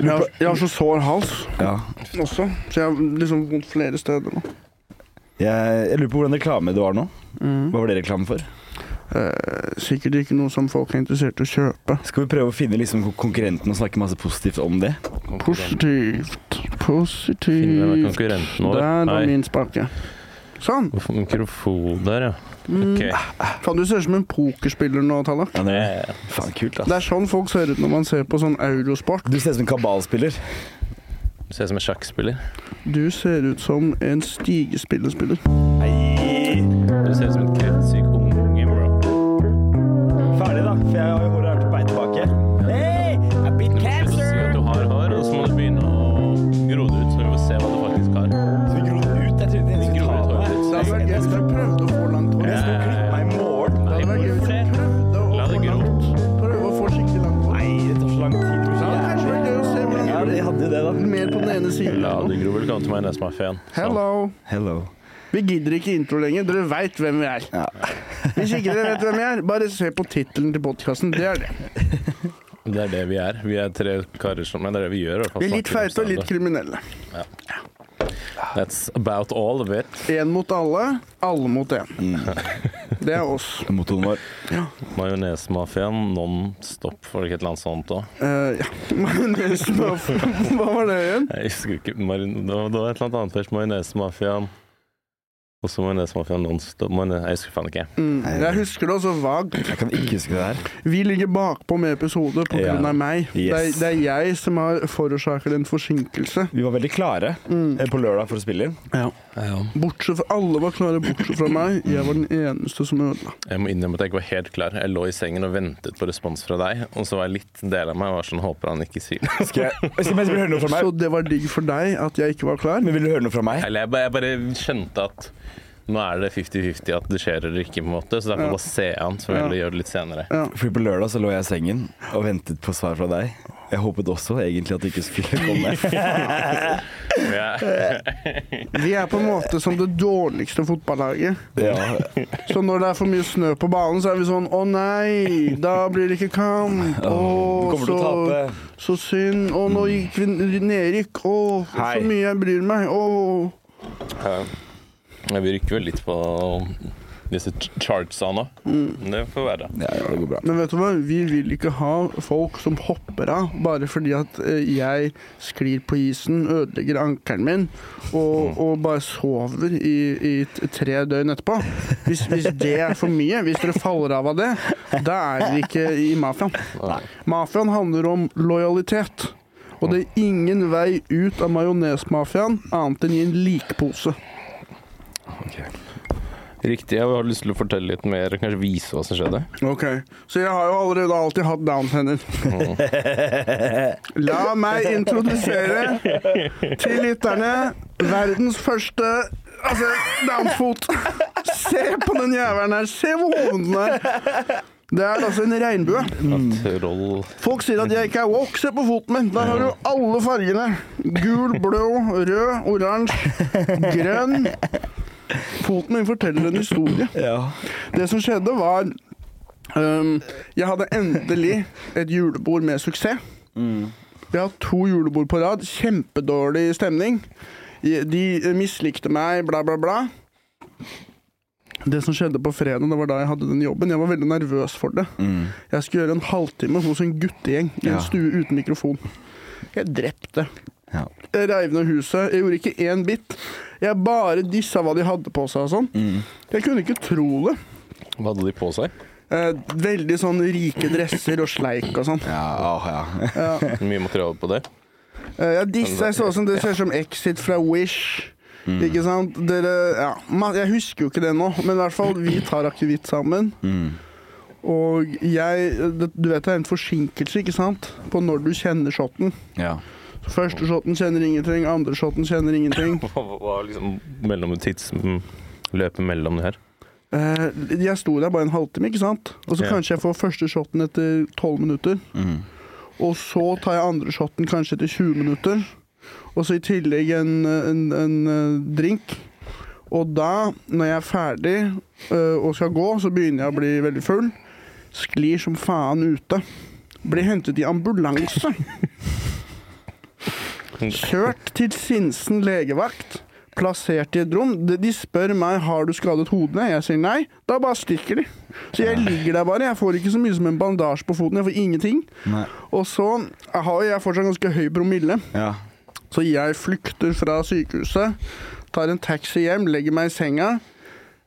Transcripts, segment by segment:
Jeg har, jeg har så sår hals Ja. også, så jeg har liksom vondt flere steder nå. Jeg, jeg lurer på hvordan reklame det var nå. Mm. Hva var det reklame for? Eh, sikkert ikke noe som folk er interessert i å kjøpe. Skal vi prøve å finne liksom konkurrenten og snakke masse positivt om det? Positivt, Finne positivt. konkurrenten vår. Der var Nei. min spake. Sånn. Hvorfor mikrofon der, ja. Mm. Faen, du ser ut som en pokerspiller nå, Tallak. Ja, det er faen kult, Det er sånn folk ser ut når man ser på sånn eurosport. Du ser ut som en kabalspiller. Du ser ut som en sjakkspiller. Du ser ut som en stigespillerspiller. Nei. Du ser ut som en kreftsyk unge, bro. Ferdig, da. For jeg har jo håret Majonesmafiaen. Hello. Hello. Vi gidder ikke intro lenger. Dere veit hvem vi er. Ja. Hvis ikke dere vet hvem vi er, bare se på tittelen til podkasten. Det er det. Det er det vi er. Vi er tre karer som Men det er det vi gjør. Vi er litt feite og litt kriminelle. kriminelle. That's about all of it. Én mot alle, alle mot én. Mm. Det er oss. Motoren vår. Majonesmafiaen non stop, var det ikke et eller annet sånt òg? Uh, ja. Majonesmafiaen Hva var det igjen? Jeg husker ikke. Det var det var et eller annet først. Majonesmafiaen. Og så Majonesmafiaen non stop. Mayone- Jeg husker faen ikke. Mm, jeg husker det også vagt. Jeg kan ikke huske det her. Vi ligger bakpå med episode på Ja. grunn av meg. Det, er, det er jeg som har forårsaket en forsinkelse. Vi var veldig klare Mm. eh, på lørdag for å spille inn. Ja. Bortsett fra, alle var klare bortsett fra meg. Jeg var den eneste som ødela. Jeg må innrømme at jeg ikke var helt klar. Jeg lå i sengen og ventet på respons fra deg. Og så var jeg litt del av meg og var sånn Håper han ikke sier det. Skal jeg, skal jeg, høre noe fra meg? Så det var digg for deg at jeg ikke var klar. Men vil du høre noe fra meg? Eller jeg bare, jeg bare skjønte at nå er det 50-50 at det skjer eller ikke, på en måte. Så derfor Ja. bare se an, så vil jeg gjøre det litt senere. Ja. Fordi på lørdag så lå jeg i sengen og ventet på svar fra deg. Jeg håpet også egentlig at det ikke skulle komme. Vi er på en måte som det dårligste fotballaget. Ja, Så når det er for mye snø på banen, så er vi sånn Å nei, da blir det ikke kamp. Å, så, så synd. Å, nå gikk vi nedrykk. Å, så mye jeg bryr meg. Å. jeg vil rykke vel litt på disse ch- chartsa nå. Det får være. Ja, ja, det går bra. Men vet du hva, vi vil ikke ha folk som hopper av bare fordi at eh, jeg sklir på isen, ødelegger ankelen min og, og bare sover i, i tre døgn etterpå. Hvis, hvis det er for mye, hvis dere faller av av det, da er dere ikke i mafiaen. Mafiaen handler om lojalitet. Og det er ingen vei ut av majonesmafiaen annet enn i en likpose. Riktig. Jeg har lyst til å fortelle litt mer, kanskje vise hva som skjedde. Ok, Så jeg har jo allerede alltid hatt down-hender. La meg introdusere til lytterne verdens første altså, down-fot. Se på den jævelen her. Se hvor hoven den er. Det er altså en regnbue. Folk sier at jeg ikke er woke. Se på foten min. Der har du alle fargene. Gul, blå, rød, oransje, grønn. Foten min forteller en historie. Ja. Det som skjedde var um, Jeg hadde endelig et julebord med suksess. Vi har hatt to julebord på rad. Kjempedårlig stemning. De mislikte meg, bla, bla, bla. Det som skjedde på fredag, det var da jeg hadde den jobben. Jeg var veldig nervøs for det. Mm. Jeg skulle gjøre en halvtime hos en guttegjeng i en Ja. stue uten mikrofon. Jeg drepte. Ja. Jeg reiv ned huset. Jeg gjorde ikke én bit. Jeg bare dissa hva de hadde på seg og sånn. Mm. Jeg kunne ikke tro det. Hva hadde de på seg? Eh, veldig sånn rike dresser og sleik og sånn. Ja, ah, ja. Ja. Mye materiale på det? Eh, ja, disse så som det ser ut som Exit fra Wish. Ikke sant? Dere Ja, jeg husker jo ikke det nå, men i hvert fall, vi tar akevitt sammen. Mm. Og jeg Du vet det er en forsinkelse, ikke sant, på når du kjenner shoten. ja. Første shoten kjenner ingenting, andre shoten kjenner ingenting. Hva er var liksom mellom tidsløpet mellom det her? Eh, jeg sto der bare en halvtime, ikke sant? Og så Ja. kanskje jeg får første shoten etter tolv minutter. Mm. Og så tar jeg andre shoten kanskje etter 20 minutter. Og så i tillegg en, en, en eh, drink. Og da, når jeg er ferdig eh, og skal gå, så begynner jeg å bli veldig full. Sklir som faen ute. Blir hentet i ambulanse. Kjørt til Sinsen legevakt. Plassert i et rom. De spør meg har du skadet hodene. Jeg sier nei. Da bare stikker de. Så jeg ligger der bare. Jeg får ikke så mye som en bandasje på foten. Jeg får ingenting. Nei. Og så jeg har jeg fortsatt ganske høy promille. Ja. Så jeg flykter fra sykehuset, tar en taxi hjem, legger meg i senga,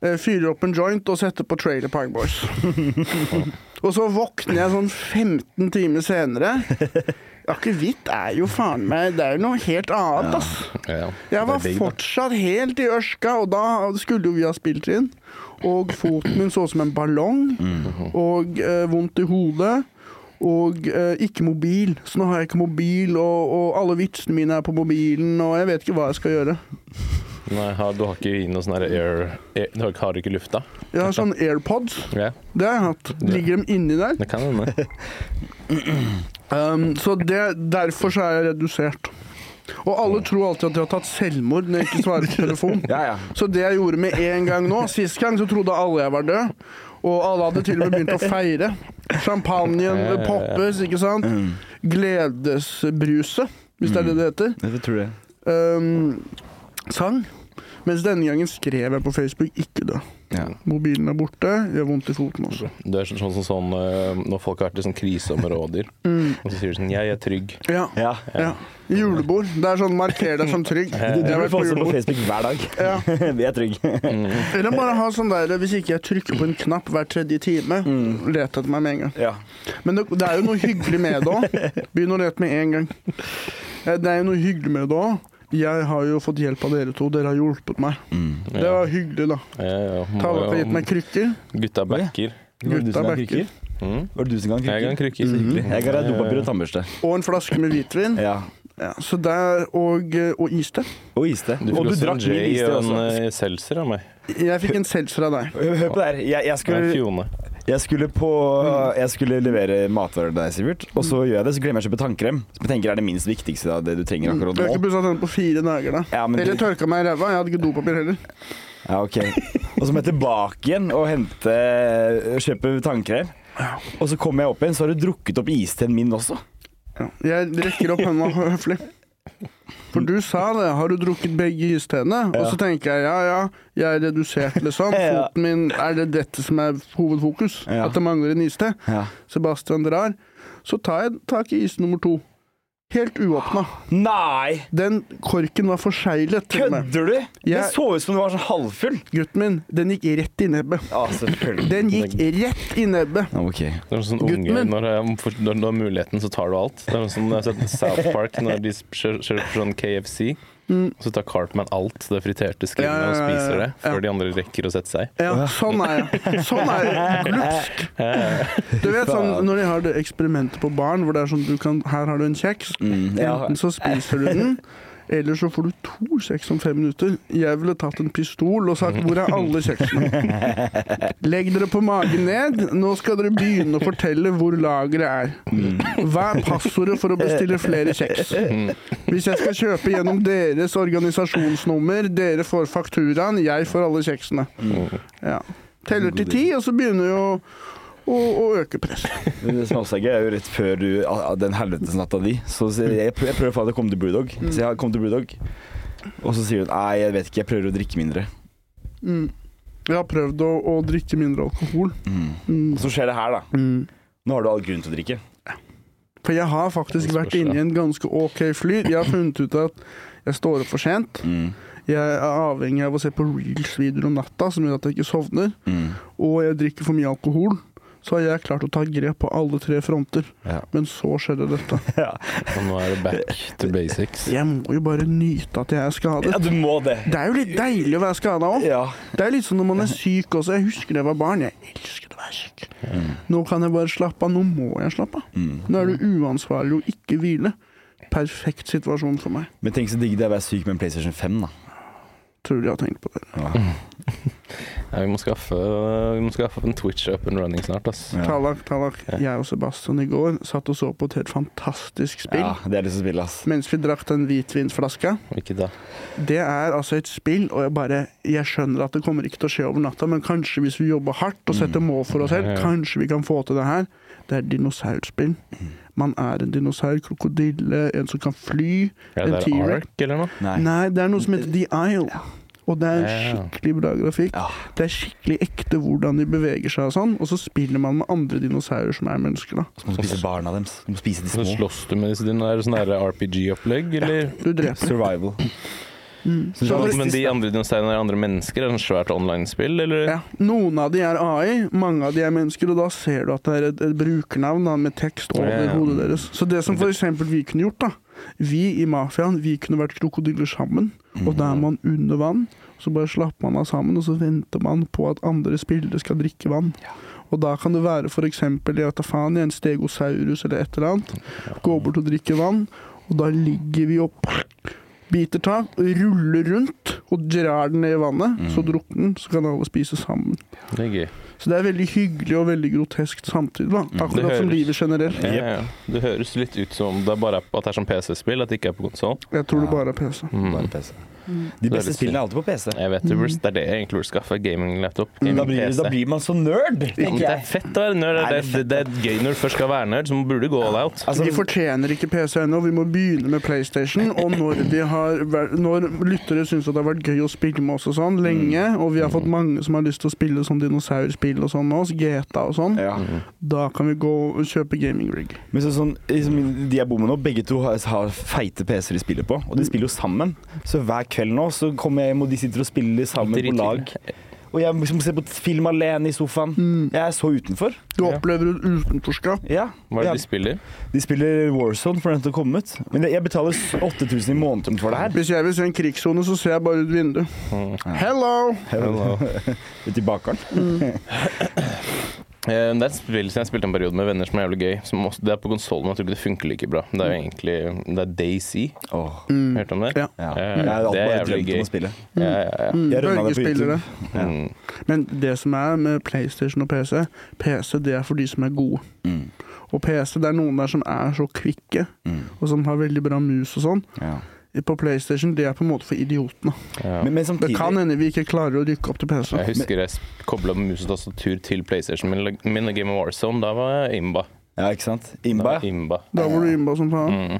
eh, fyrer opp en joint og setter på Trailer Park Boys. og så våkner jeg sånn 15 timer senere. Akevitt er jo faen meg Det er jo noe helt annet, ass. Ja, Jeg var big, da. fortsatt helt i ørska, og da skulle jo vi ha spilt inn. Og foten min så ut som en ballong, og eh, vondt i hodet. Og eh, ikke mobil, så nå har jeg ikke mobil, og, og alle vitsene mine er på mobilen, og jeg vet ikke hva jeg skal gjøre. Nei, du har ikke noe sånn air, air Du har ikke- ikke lufta? Jeg har sånn AirPods, Yeah. det har jeg hatt. Ligger dem inni der? det kan hende. Um, så det, derfor så er jeg redusert. Og alle tror alltid at jeg har tatt selvmord når jeg ikke svarer på telefon. Ja, ja. Så det jeg gjorde med en gang nå Sist gang så trodde alle jeg var død. Og alle hadde til og med begynt å feire. Champagnen poppes, ikke sant? Mm. Gledesbruset, hvis det er det det heter. Jeg tror det. Um, sang. Mens denne gangen skrev jeg på Facebook 'ikke dø'. Ja. Mobilen er borte, gjør vondt i foten også. Det er sånn som sånn, sånn når folk har vært i sånn kriseområder, Mm. og så sier de sånn 'Jeg er trygg'. Ja, Ja. ja. Julebord. Det er sånn 'marker deg som trygg'. Du, du blir vært på på. Facebook hver dag. Ja. Vi er trygge. Eller bare ha sånn der Hvis ikke jeg trykker på en knapp hver tredje time, let etter meg med en gang. Ja. Men det, det er jo noe hyggelig med det òg. Begynn å lete med en gang. Eh, Det er jo noe hyggelig med det òg. Jeg har jo fått hjelp av dere to. Dere har hjulpet meg. Det Ja. var hyggelig, da. Ja, ja. Tallak har gitt meg krykker. Gutta backer. Det Gutta backer. Mm. Var det du som ga Jeg ga en krykker? Så hyggelig. Jeg ga deg ja, dopapir og tannbørste. Og en flaske med hvitvin. Ja. Ja, så der, og, eh, og iste. Og iste. Du og fikk du også en drakk min J og en eh, seltzer av meg. Jeg fikk en seltzer av deg. Hør på det her. Jeg, jeg, skulle. Jeg, skulle på, jeg skulle levere matvarer til deg, Sivert. Og så gjør jeg det, så glemmer jeg å kjøpe tannkrem. Som jeg tenker er det minst viktigste av det du trenger akkurat nå. Jeg har ikke pussa tennene på fire dager, da. Ja, Eller du, tørka meg i ræva. Jeg hadde ikke dopapir heller. ja, ok. Og så må jeg tilbake igjen og hente kjøpe tannkrem. Og så kommer jeg opp igjen, så har du drukket opp isteen min også. Ja. Jeg rekker opp hånda høflig. For du sa det, har du drukket begge istene? Og så tenker jeg ja, ja, jeg er redusert, liksom. Ja. Foten min, er det dette som er hovedfokus? Ja. At det mangler en iste? Ja. Sebastian drar. Så tar jeg tak i is nummer to. Helt uåpna. Nei! Den korken var forseglet. Kødder du? Det så ut som den var sånn halvfull. Gutten min, den gikk rett i nebbet. Ja, selvfølgelig. Den gikk rett i nebbet. Ja, ok. Det er sånn Gutten unge, min. når, når du har muligheten, så tar du alt. Det er sånn, jeg har sett South Park når de kjører på sånn KFC. Mm. Så tar Cartman alt det friterte skinnet Ja, ja, ja, og spiser det, ja. før de andre rekker å sette seg. Ja, sånn er jeg. Sånn er jeg. Glupsk. Du vet sånn når de har det eksperimentet på barn, hvor det er sånn du kan Her har du en kjeks. Mm. Enten så spiser du den, eller så får du to kjeks om fem minutter. Jeg ville tatt en pistol og sagt 'hvor er alle kjeksene'? Legg dere på magen ned. Nå skal dere begynne å fortelle hvor lageret er. Hva er passordet for å bestille flere kjeks? Hvis jeg skal kjøpe gjennom deres organisasjonsnummer, dere får fakturaen, jeg får alle kjeksene. Ja. Teller til ti, og så begynner vi å, å øke presset. Men Det som også er gøy, er jo rett før du, ah, den helvetesnatta di Så jeg, jeg prøver få deg til å komme til Brewdog. Så jeg kom til Brewdog, og så sier hun nei, jeg vet ikke, jeg prøver å drikke mindre. Mm. Jeg har prøvd å, å drikke mindre alkohol. Mm. Mm. Og så skjer det her, da. Mm. Nå har du all grunn til å drikke. For jeg har faktisk vært inne i en ganske ok flyt. Jeg har funnet ut at jeg står opp for sent. Mm. Jeg er avhengig av å se på reels-videoer om natta, som gjør at jeg ikke sovner. Mm. Og jeg drikker for mye alkohol. Så har jeg klart å ta grep på alle tre fronter. Ja. Men så skjedde dette. Ja. Og nå er det back to basics. Jeg må jo bare nyte at jeg er skadet. ja, du må det. Det er jo litt deilig å være skada òg. Ja. Det er litt sånn når man er syk også. Jeg husker da jeg var barn. Jeg elsket å være syk. Nå kan jeg bare slappe av. Nå må jeg slappe av. Mm. Nå er det uansvarlig å ikke hvile. Perfekt situasjon for meg. Men tenk så digg det er å være syk med en PlayStation 5, da. Tror du de har tenkt på det. Ja. Ja, vi, må skaffe, vi må skaffe en Twitch up and running snart. Ass. Ja. Tallak, Tallak. Ja. Jeg og Sebastian i går satt og så på et helt fantastisk spill. ja, det er det som spiller, spille, ass. Mens vi drakk den hvitvinsflaska. Ikke da. Det er altså et spill, og jeg bare Jeg skjønner at det kommer ikke til å skje over natta, men kanskje hvis vi jobber hardt og setter mål for oss selv, Ja, ja. kanskje vi kan få til det her. Det er dinosaurspill. Man er en dinosaur, krokodille, en som kan fly. Er En T-rex. Nei. Nei, det er noe som heter The Isle. Og det er Ja. skikkelig bra grafikk. Ja. Det er skikkelig ekte hvordan de beveger seg og sånn. Og så spiller man med andre dinosaurer som er mennesker, da. Så må du spise barna deres. Du må spise de små. Så slåss du med disse dine det sånn der RPG-opplegg, eller? Du dreper. Survival. Mm. Så Så Men de andre dinosaurene er andre mennesker? Er det en svært online-spill, eller? ja, noen av de er AI, mange av de er mennesker, og da ser du at det er et, et brukernavn da, med tekst over Ja, ja. hodet deres. Så det som eksempel vi kunne gjort, da Vi i mafiaen, vi kunne vært krokodiller sammen, og da er man under vann. Så bare slapper man av sammen, og så venter man på at andre spillere skal drikke vann. Og da kan det være for eksempel jeg vet en stegosaurus eller et eller annet. Gå bort og drikke vann, og da ligger vi opp biter tak, ruller rundt og drar den ned i vannet. Så drukner den, så kan alle spise sammen. Det er gøy. Så det er veldig hyggelig og veldig grotesk samtidig. da. Akkurat Akkurat som livet generelt. Ja, ja. Det høres litt ut som det er bare at det er som PC-spill, at det ikke er på konsoll. Jeg tror det bare er PC. Mm. Bare PC. De er beste spillene er alltid på PC. Jeg vet det, er det jeg egentlig burde skaffe. Gaming-laptop. Da Gaming blir, da blir man så nerd, Ja, det er fett å være nerd. Det, det er det, det er gøy når du først skal være nerd, så man burde gå all out. Altså, vi fortjener ikke PC ennå, vi må begynne med PlayStation. Og når, vi har, når lyttere syns det har vært gøy å spille med oss og sånn lenge, og vi har fått mange som har lyst til å spille sånn dinosaurspill og sånn med oss, GTA og sånn, ja. Mm. da kan vi gå og kjøpe gaming rig. Men så, sånn, liksom, de jeg bor med nå, begge to har, har feite PC-er de spiller på, og de spiller jo sammen. Så hver kveld nå så kommer jeg hjem, og de sitter og spiller sammen på lag. Og jeg liksom ser på film alene i sofaen. Mm. Jeg er så utenfor. Du opplever utenforskap. Ja. Hva er det de spiller? De spiller Warzone for den til å komme ut. Men jeg betaler 8000 i måneden for det her. Hvis jeg vil se en krigssone, så ser jeg bare ut vinduet. Mm. Hello! Hello. Uti bakgården. bakgården. Eh, Det er et spill som jeg spilte en periode med venner som er jævlig gøy. Som også, det er på konsollen, men jeg tror ikke det funker like bra. Det er jo egentlig Det er Daisy. Oh. Mm. Hørt om det? Ja. Ja. Mm. Det er jævlig gøy. Mm. Ja, ja, ja. Mm, Bølgespillere. Ja. Mm. Men det som er med PlayStation og PC, PC det er for de som er gode. Mm. Og PC det er noen der som er så kvikke, Mm. og som har veldig bra mus og sånn. På PlayStation det er på en måte for idiotene. Ja. Men, men Det kan hende vi ikke klarer å rykke opp til PC. Jeg husker jeg kobla mus og tastatur til PlayStation min, min i Game of Warzone. Da var jeg imba. Ja, ikke sant? Da Imba. var imba. Da var du imba som faen. Mm.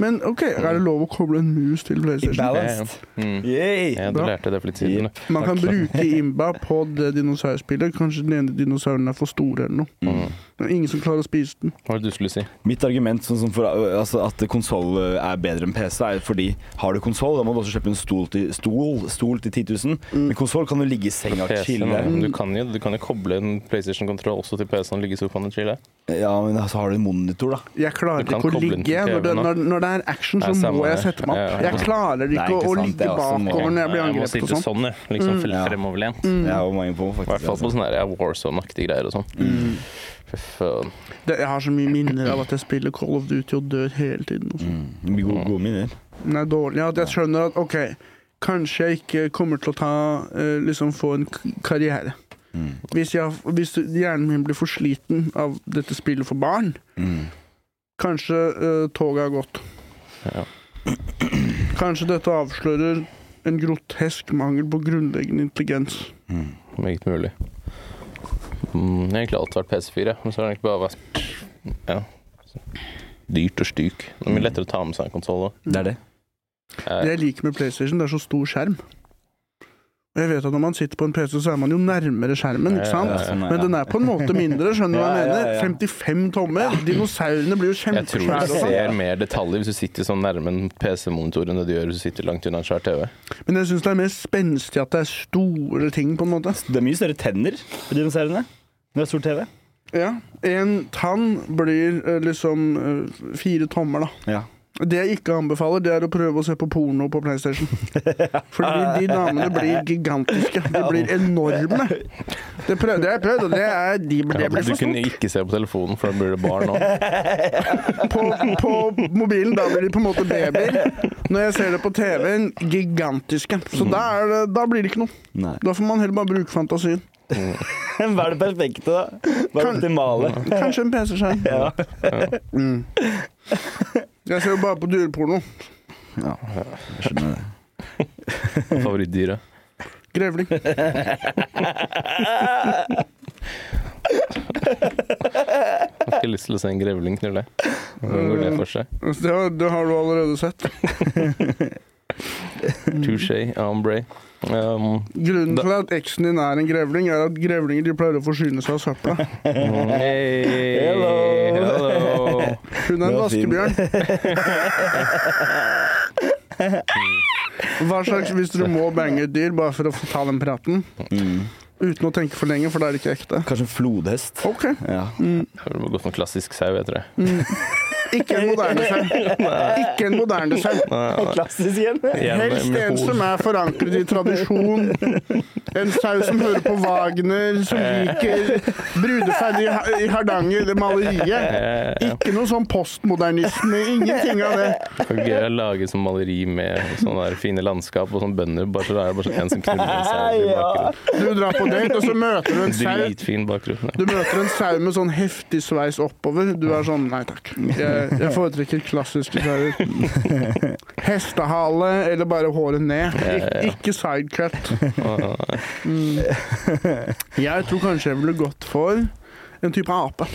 Men OK, er det lov å koble en mus til PlayStation? Balanced. Mm. Yay! Ja, du lærte det for litt siden. Man kan bruke imba på det dinosaurspillet. Kanskje den ene dinosauren er for stor eller noe. Mm. Det er ingen som klarer å spise den. Hva var det du skulle si? Mitt argument sånn som for, altså at konsoll er bedre enn PC, er fordi har du konsoll, da må du også kjøpe en stol til, stol, stol til 10 000. Mm. Men konsoll kan du ligge i senga og chille. du, kan jo, du kan jo koble en PlayStation-kontroll også til PC-en og ligge i sofaen og chille. Ja, men så har du en monitor, da. Jeg klarer ikke å ligge. Når det, når, når det er action, så Nei, må jeg sette meg opp. ja, ja. Jeg klarer ikke ikke å ligge er bakover når jeg blir jeg må angrepet sitte sånn. sånn, jeg. Liksom Mm. Fremoverlent. Mm. Jeg har mange på, I hvert faktisk. fall på altså. sånne Warzone-aktige greier og sånn. Mm. Fy faen. Det, jeg har så mye minner av at jeg spiller Call of Duty og dør hele tiden. sånn. Mm. Det gode, gode minner. Nei, dårlig. At jeg skjønner at OK, kanskje jeg ikke kommer til å ta eh, liksom få en karriere. Mm. Hvis, jeg, hvis hjernen min blir for sliten av dette spillet for barn, Mm. kanskje uh, toget har gått. Ja. Kanskje dette avslører en grotesk mangel på grunnleggende intelligens. Mm. Meget mulig. Mm, egentlig alltid vært PC4, men så har det egentlig bare vært ja, dyrt og styk. Det er mye lettere å ta med seg en konsoll òg. Det er det. Det jeg liker med PlayStation, det er så stor skjerm. Jeg vet at når man sitter på en PC, så er man jo nærmere skjermen, ikke sant? Ja, ja, ja. sånn, Men den er på en måte mindre, skjønner du hva jeg Ja, ja, mener? ja. 55 tommer. Dinosaurene blir jo Jeg tror kjempesvære. du sånn. ser mer detaljer hvis du sitter sånn nærme en PC-monitor enn det du gjør hvis du sitter langt unna en svær TV. Men jeg syns det er mer spenstig at det er store ting, på en måte. Det er mye større tenner på dinosaurene når det er stor TV. Ja. En tann blir eh, liksom eh, fire tommer, da. Ja. Det jeg ikke anbefaler, det er å prøve å se på porno på PlayStation. Fordi de damene blir gigantiske. De blir enorme. Det prøvde jeg prøvd, og det, er, de, det blir du kunne ikke se på telefonen, for da blir det barn òg. På, på mobilen da blir de på en måte babyer. Når jeg ser det på TV-en, gigantiske. Så da, er det, da blir det ikke noe. Nei. Da får man heller bare bruke fantasien. Hva er det perfekte, da? Hva er det optimale? Kanskje en PC-skjerm. Ja. Mm. Jeg ser jo bare på dyreporno. ja, jeg skjønner det. Favorittdyret. Grevling. Har ikke lyst til å se en grevling knulle. Hvordan går det for seg? Altså, Det har, det har du allerede sett. Touché, ombre. Um, Grunnen Da- til at eksen din er en grevling, er at grevlinger de pleier å forsyne seg av søpla. hey, Hello. hello. Hun er en vaskebjørn. Hva slags Hvis du må bange et dyr bare for å få ta den praten, Mm. uten å tenke for lenge, for det er ikke ekte. Kanskje en flodhest. OK. Ja. Mm. Det gå gått en klassisk sau, jeg tror jeg. Ikke en moderne sønn. Ikke en moderne sønn. Klassisk igjen. Igjen Helst en som er forankret i tradisjon. En sau som hører på Wagner, som liker brudeferd i Hardanger, det maleriet. Eh, Ikke noe sånn postmodernisme, ingenting av det. Gøy å lage sånn maleri med sånne fine landskap og sånn bønder. Bare så det er bare sånn en som knuller en sau i bakgrunnen. Du drar på date, og så møter du en sau. Dritfin bakgrunn. Du møter en sau med sånn heftig sveis oppover. Du er sånn Nei takk. Jeg, jeg foretrekker klassiske gitarer. Hestehale eller bare håret ned. Ik ikke sidecut. Mm. Jeg tror kanskje jeg ville gått for en type ape.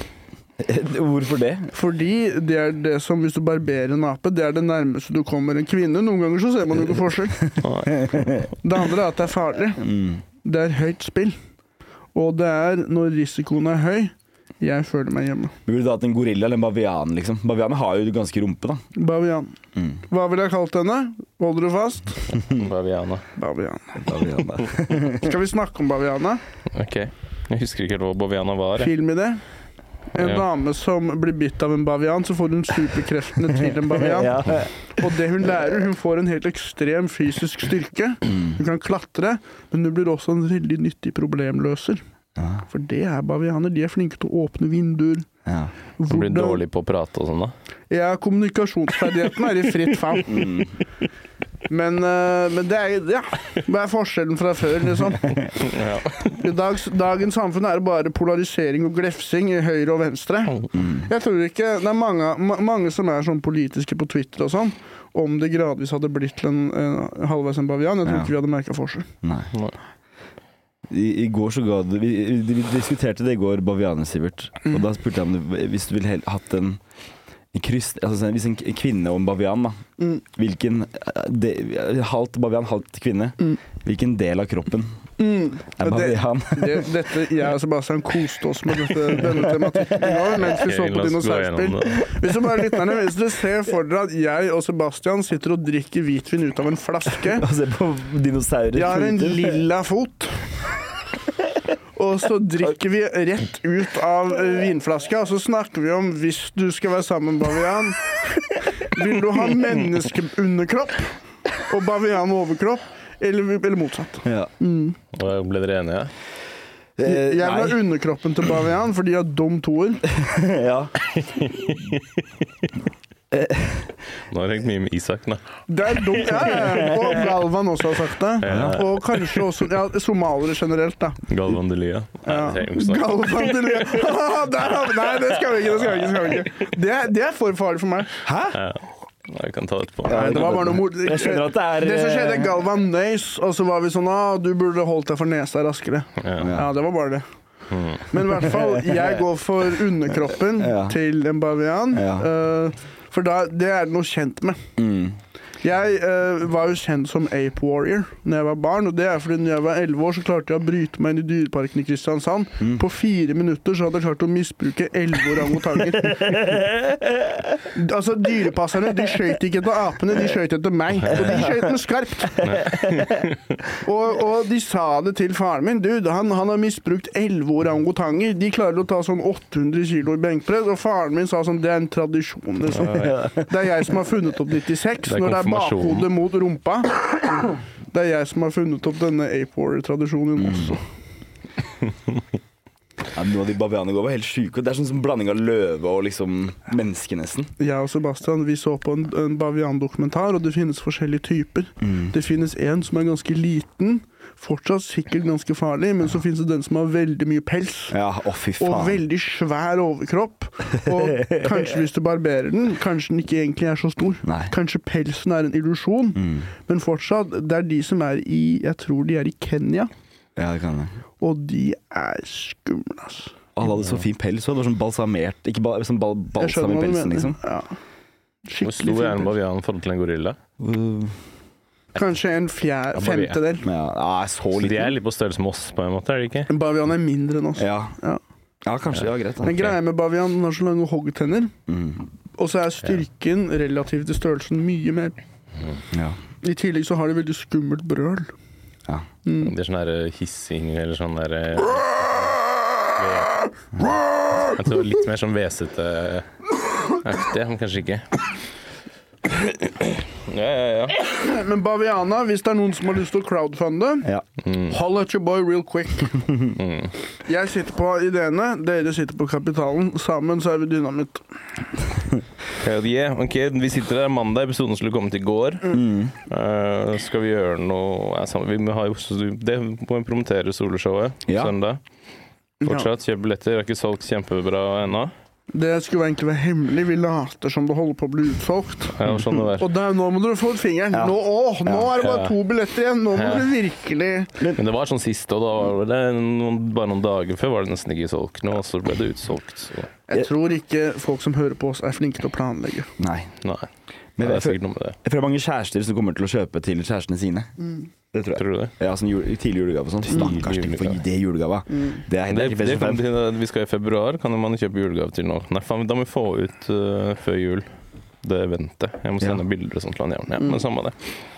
Hvorfor det? Fordi det er det som, hvis du barberer en ape, det er det nærmeste du kommer en kvinne. Noen ganger så ser man jo ikke forskjell. Det andre er at det er farlig. Mm. Det er høyt spill. Og det er når risikoen er høy, jeg føler meg hjemme. Ville du hatt en gorilla eller en bavian? liksom? Bavianer har jo ganske rumpe, da. Bavian. Mm. Hva ville jeg kalt henne? Holder du fast? Baviana. Bavian. Bavianer. Skal vi snakke om baviana? Ok. Jeg husker ikke helt hva baviana var. jeg. Filmidé. En Ja. dame som blir bitt av en bavian, så får hun superkreftene til en bavian. Ja. Og det hun lærer, hun får en helt ekstrem fysisk styrke. Hun kan klatre, men hun blir også en veldig nyttig problemløser. Ja. For det er bavianer. De er flinke til å åpne vinduer. Ja. Hun blir dårlig på å prate og sånn, da. Ja, kommunikasjonsferdigheten er i fritt fall. Men, eh, men det er ja, hva er forskjellen fra før, liksom? Ja. I dag, dagens samfunn er bare polarisering og glefsing i høyre og venstre. Jeg tror ikke Det er mange, ma- mange som er sånn politiske på Twitter og sånn. Om det gradvis hadde blitt til en, en halvveis en bavian. Jeg tror Ja. ikke vi hadde merka forskjell. Nei. I, I går så ga du vi, vi, diskuterte det i går, Baviane, Sivert. Og da spurte jeg om du, hvis du ville hatt en, en kryss altså sånn, Hvis en kvinne og en bavian, da. Mm. Hvilken eh, de, Halvt bavian, halvt kvinne. Mm. Hvilken del av kroppen Mm. er Det, det, dette, jeg og Sebastian koste oss med dette, denne tematikken i går mens vi så på dinosaurspill. Hvis du bare lytterne, hvis du ser for dere at jeg og Sebastian sitter og drikker hvitvin ut av en flaske Og ser på dinosaurer. Jeg har en lilla fot. Og så drikker vi rett ut av eh, vinflaska, og så snakker vi om hvis du skal være sammen med bavian Vil du ha menneskeunderkropp og bavian overkropp, eller, eller motsatt? Ja. Og Ble dere enige? Eh, Jeg vil ha underkroppen til bavian, for de har dum toer. ja. Nå har jeg hengt mye med Isak, da. Det er dumt. Ja, ja. Og Galvan også har sagt det. Ja. Og kanskje også ja, somaliere generelt, da. Galvan Delia. Nei, Ja. det trenger vi ikke snakke om. Galvan vi Nei, det skal vi ikke. Det skal vi ikke. Det, skal vi ikke. det, er, det er for farlig for meg. Ja. Jeg kan ta det etterpå. Nei, det var bare noe mor... Jeg skjønner at det er Det som skjedde, eh, Galvan nøys, og så var vi sånn ah, du burde holdt deg for nesa raskere. Ja. Ja, det var bare det. Men i hvert fall, jeg går for underkroppen Ja. til en bavian. Ja. eh, for da, det er det noe kjent med. mm. Jeg eh, var jo kjent som ape warrior Når jeg var barn. Og det er fordi når jeg var 11 år, så klarte jeg å bryte meg inn i Dyreparken i Kristiansand. Mm. På fire minutter så hadde jeg klart å misbruke elleve orangutanger. altså, dyrepasserne de skøyt ikke etter apene, de skøyt etter meg. Og de skøyt med skarpt. og, og de sa det til faren min. Du, han, han har misbrukt elleve orangutanger. De klarer å ta sånn 800 kilo i benkpress. Og faren min sa sånn Det er en tradisjon, liksom. Det er jeg som har funnet opp 96, Det når det er. Bakhodet mot rumpa. Det er jeg som har funnet opp denne ape war-tradisjonen også. ja, Noen av de bavianene går var helt sjuke. Det er sånn som blanding av løve og liksom menneske, nesten. Jeg og Sebastian vi så på en, en baviandokumentar, og det finnes forskjellige typer. Mm. Det finnes en som er ganske liten, fortsatt sikkert ganske farlig, men så finnes det den som har veldig mye pels. Ja, å fy Og veldig svær overkropp. Og kanskje hvis du barberer den, kanskje den ikke egentlig er så stor. Nei. Kanskje pelsen er en illusjon, Mm. men fortsatt, det er de som er i Jeg tror de er i Kenya, Ja, det kan jeg. og de er skumle, altså. Alle hadde så fin pels. Og det var sånn balsamert Ikke ba, sånn bal, balsam i pelsen, liksom. Ja. Hvor Skikkelig stor er en fin. bavian i forhold til en gorilla? Uh, Kanskje en fjær, Ja, bavian. femtedel. ja, ja, så Så de er litt på størrelse med oss, på en måte, er de ikke? En bavian er mindre enn oss. Ja. Ja. ja, kanskje. Ja, greit. Da. Men greia med bavian, den har så lange hoggtenner, Mm. og så er styrken relativt til størrelsen mye mer. Ja. I tillegg så har de veldig skummelt brøl. Mm. Det er sånn der hissing eller sånn der Jeg tror litt mer sånn hvesete aktig, men kanskje ikke. Ja, ja, ja. Men baviana, hvis det er noen som har lyst til å crowdfunde, ja. Holl at your boy real quick. Jeg sitter på ideene, dere sitter på kapitalen. Sammen så er vi dynamitt. Hell yeah. Ok, vi sitter der mandag, episoden skulle kommet i går. Mm. Uh, skal vi gjøre noe ja, Vi må ha jo Det må vi promotere soloshowet Ja. søndag. Fortsatt. Kjøp billetter. Det er ikke solgt kjempebra ennå. Det skulle egentlig være hemmelig. Vi later som det holder på å bli utsolgt. Ja, sånn. Og der, nå må dere få ut fingeren. Ja. Nå, å, nå Ja. er det bare to billetter igjen. Nå må dere virkelig Men det var sånn sist, noen, bare noen dager før var det nesten ikke solgt noe, og så ble det utsolgt. Så Jeg tror ikke folk som hører på oss, er flinke til å planlegge. Nei. nei. Men det er sikkert noe med det. Jeg tror det er mange kjærester som kommer til å kjøpe til kjærestene sine. Det tror jeg. Tror du det? Ja, sånn jul, tidlig julegave og sånn. Stakkars, ting for det julegava. Det er, det Det, er det fem. vi skal i februar, kan man kjøpe julegave til nå. Nei, faen, da må vi få ut uh, før jul det eventet. Jeg må sende Ja. bilder og sånt til han jævlen. Ja, men samme det.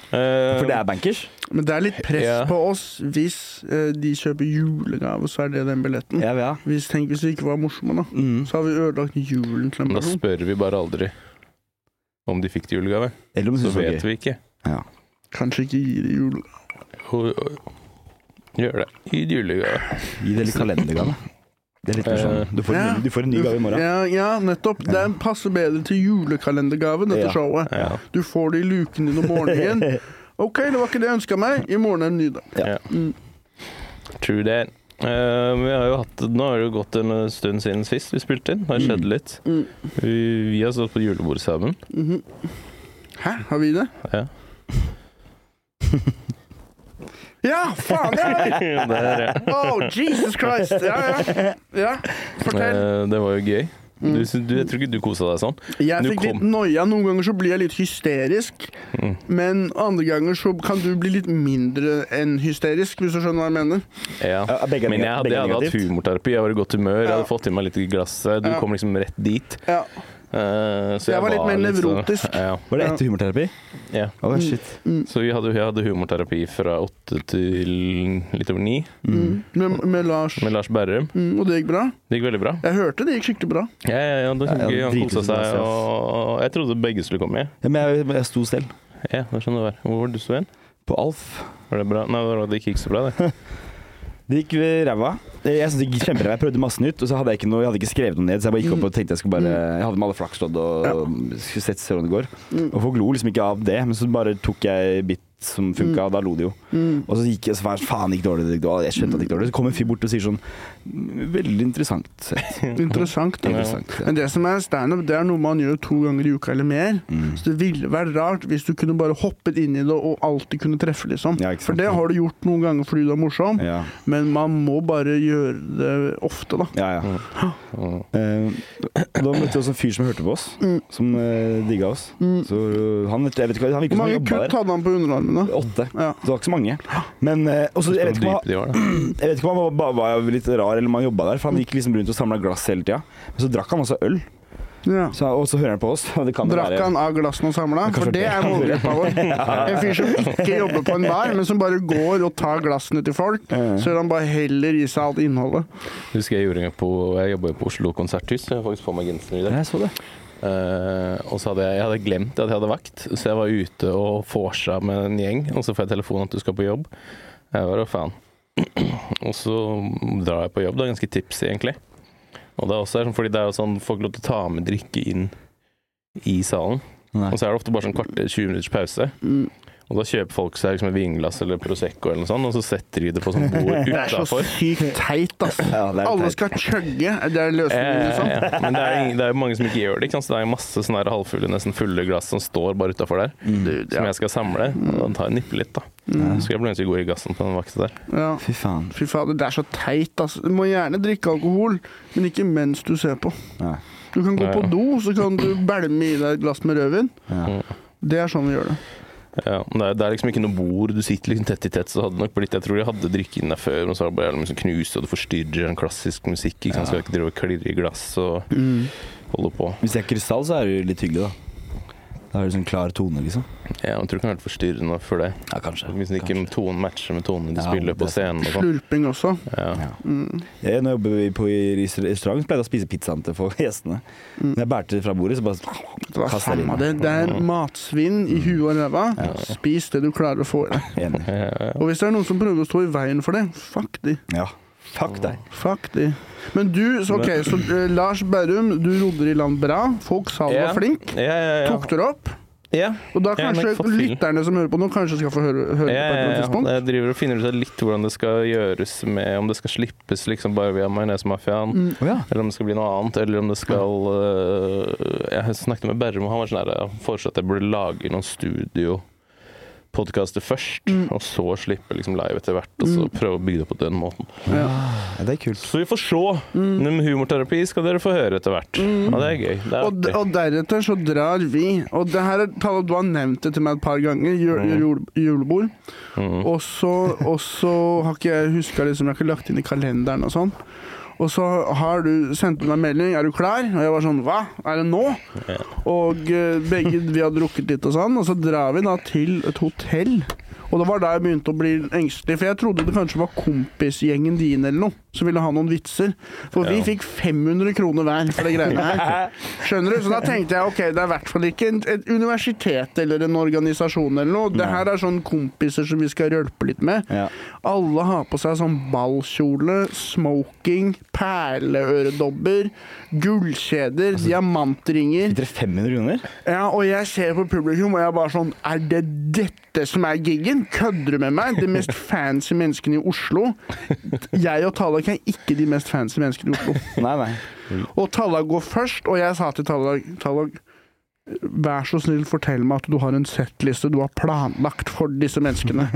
Uh, For det er bankers. Men det er litt press Ja. på oss hvis uh, de kjøper julegave, så er det den billetten. Ja, ja. Hvis, tenk hvis vi ikke var morsomme, da. Mm. Så har vi ødelagt julen til en person. da spør vi bare aldri om de fikk det julegave. Eller om Så vet vi ikke. Ja. Kanskje ikke gi det julegave. Jo. Gjør det. I julegave. Gi det litt kalendergave. Det er litt mer sånn Du får en, Ja. ny- du får en ny gave i morgen. Ja, ja nettopp. Den passer bedre til julekalendergave, dette Ja. showet. Ja. Du får det i luken din om morgenen. OK, det var ikke det jeg ønska meg. I morgen er en ny dag. Ja. Mm. True that. Eh, vi har jo hatt, nå har det jo gått en stund siden sist vi spilte inn. Det har skjedd litt. Mm. Vi, vi har stått på julebord sammen. Mhm. Hæ, har vi det? Ja. Ja, faen! Ja. det, er, ja. Oh, Jesus Christ! Ja, ja. ja. Fortell. Eh, det var jo gøy. Du, du, jeg tror ikke du kosa deg sånn. Jeg fikk litt noia. Noen ganger så blir jeg litt hysterisk. Mm. Men andre ganger så kan du bli litt mindre enn hysterisk, hvis du skjønner hva jeg mener. Ja. Begge Men jeg hadde, jeg hadde hatt humorterapi, jeg var i godt humør, jeg hadde fått i meg litt i glasset. Du Ja. kom liksom rett dit. Ja. Eh, så Jeg var litt mer nevrotisk. ja, Var det etter humorterapi? ja. Yeah. Oh, mm. Så vi hadde, jeg hadde humorterapi fra åtte til litt over ni Mm. Med, med Lars. med Lars Berrum. Mm, og det gikk bra. Det gikk veldig bra. Jeg hørte det gikk skikkelig bra. Ja, ja, ja, det var Ja, hyggelig. Han kosa seg, og jeg trodde begge skulle komme. Ja, men jeg, jeg sto selv. Ja, det skjønner du. Hvor var du så igjen? På Alf. Var det bra? Nei, det gikk ikke så bra, det. Det gikk ræva. Jeg synes det gikk kjemperæva. Jeg prøvde masse nytt, og så hadde jeg ikke noe Jeg hadde ikke skrevet noe ned, så jeg bare gikk opp og tenkte jeg skulle bare Jeg hadde med alle flakslodd og skulle sett se hvordan det går. Og folk lo liksom ikke av det, men så bare tok jeg bit som funka, og da lo de jo. Og så gikk jeg så faen, gikk dårlig, det gikk dårlig. Jeg skjønte at det gikk dårlig. Så kom en fyr bort og sier sånn Veldig interessant sett. Interessant. Interessant. Ja. Men det som er standup, det er noe man gjør to ganger i uka eller mer. Mm. Så det ville vært rart hvis du kunne bare hoppet inn i det og alltid kunne treffe, liksom. Ja, For det har du gjort noen ganger fordi du er morsom, Ja, men man må bare gjøre det ofte, da. ja. ja. Mm. Eh, da møtte vi også en fyr som hørte på oss, som uh, digga oss. Så uh, han, jeg vet ikke, han Hvor som han mange kutt hadde han på underarmene? Åtte. Ja. Så det var ikke så mange. Men eh, også, jeg, vet ikke hva de var, han, jeg vet ikke om han var, var litt rar eller man han jobba der, for han gikk liksom rundt og samla glass hele tida. Men så drakk han også øl, Ja. så, og så hører han på oss. og Det kan jo Drakk være- han av glassene og samla? For det er målgruppa vår. En fyr som ikke jobber på en bar, men som bare går og tar glassene til folk. Ja. Så han bare heller i seg alt innholdet. Husker jeg gjorde en gang på Jeg jobba jo på Oslo konserthus, så jeg har faktisk på meg genseren i dag. Jeg så det. Uh, og så hadde jeg, jeg hadde glemt at jeg hadde vakt, så jeg var ute og vorsa med en gjeng, og så får jeg telefon at du skal på jobb. Jeg var jo faen. Og så drar jeg på jobb, det er ganske tipsy egentlig. Og det er også sånn, fordi det er jo sånn folk lov til å ta med drikke inn i salen. Nei. Og så er det ofte bare sånn kvarter, 20 minutters pause. Mm. Og da kjøper folk seg liksom et vinglass eller Prosecco eller noe sånt, og så setter de det på sånn bord Det er så sykt teit, ass. Ja, det Alle skal chugge. Det er løsningen, liksom. Eh, men det er, det er mange som ikke gjør det. Ikke sant? Så det er masse sånne her halvfulle, nesten fulle glass som står bare utafor der. Dude, Som jeg skal samle. Og da tar jeg nippe litt, da. Så skal jeg blant annet gå i gassen på den vakta der. ja. Fy faen. Fy faen, det er så teit, ass. Du må gjerne drikke alkohol, men ikke mens du ser på. Nei. Du kan gå Ja, på do, så kan du bælme i deg et glass med rødvin. Ja. Det er sånn vi gjør det. Ja, men det, er, det er liksom ikke noe bord, du sitter liksom tett i tett. Så hadde det nok blitt Jeg tror jeg hadde drikke inn der før, men så det bare liksom knust, og det forstyrrer en klassisk musikk. Ikke sant? Skal ikke drive og klirre i glass og holde på. Hvis det er krystall, så er det jo litt hyggelig, da. Da har du sånn klar tone, liksom. Ja, jeg tror det kan være forstyrrende for deg. Ja, kanskje. Hvis ikke tonen matcher med tonen de Ja, spiller på er scenen og sånn. Slurping også. Ja. Ja. Mm. Jeg, når jeg jobber på i restaurant, pleide jeg å spise pizzaen til folk, gjestene. Når jeg bærte det fra bordet, så bare Det var kaster jeg det. Det er matsvinn i huet og ræva. Spis det du klarer å få i deg. Ja, ja. Og hvis det er noen som prøver å stå i veien for det, fuck de. Ja. Fuck deg. Fuck de. Men du, så, ok, så eh, Lars Berrum, du rodde i land bra. Folk sa du Ja. var flink. Ja, ja, ja. Tok dere opp. Ja. Og da Ja, men kanskje lytterne som hører på nå, kanskje skal få høre, høre Ja, på et eller ja, annet ja. tidspunkt. Jeg driver og finner ut av litt hvordan det skal gjøres med Om det skal slippes liksom bare via Majonesmafiaen, Mm. Å ja. eller om det skal bli noe annet, eller om det skal øh, Jeg snakket med Berrum, og han var sånn her Han foreslo at jeg burde lage noen studiopodkaster først, Mm. og så slippe liksom live etter hvert, og så prøve å bygge det på den måten. Ja. ja. Det er kult. Så vi får se. Mm. Men humorterapi skal dere få høre etter hvert. Ja, det er gøy. Det er Og, og deretter så drar vi. Og det her er tallet du har nevnt det til meg et par ganger. Jul, jul, julebord. Mm. Og så, og så har ikke jeg huska liksom, Jeg har ikke lagt inn i kalenderen og sånn. Og så har du sendt meg melding 'Er du klar?' Og jeg var sånn 'Hva? Er det nå?' Og eh, begge vi har drukket litt og sånn, og så drar vi da til et hotell. Og det var da jeg begynte å bli engstelig, for jeg trodde det kanskje var kompisgjengen din eller noe som ville ha noen vitser. For vi Ja. fikk 500 kroner hver for det greiene her. Skjønner du? Så da tenkte jeg ok, det er i hvert fall ikke et universitet eller en organisasjon eller noe. Det her er sånn kompiser som vi skal rølpe litt med. Ja. Alle har på seg sånn ballkjole, smoking, perleøredobber, gullkjeder, diamantringer. Fikk dere 500 kroner? Ja, og jeg ser på publikum, og jeg er bare sånn Er det dette som er giggen? Kødder du med meg? De mest fancy menneskene i Oslo. Jeg og Tallak er ikke de mest fancy menneskene i Oslo. Nei, nei. Og Tallak går først, og jeg sa til Tallak Tallak Vær så snill, fortell meg at du har en settliste du har planlagt for disse menneskene.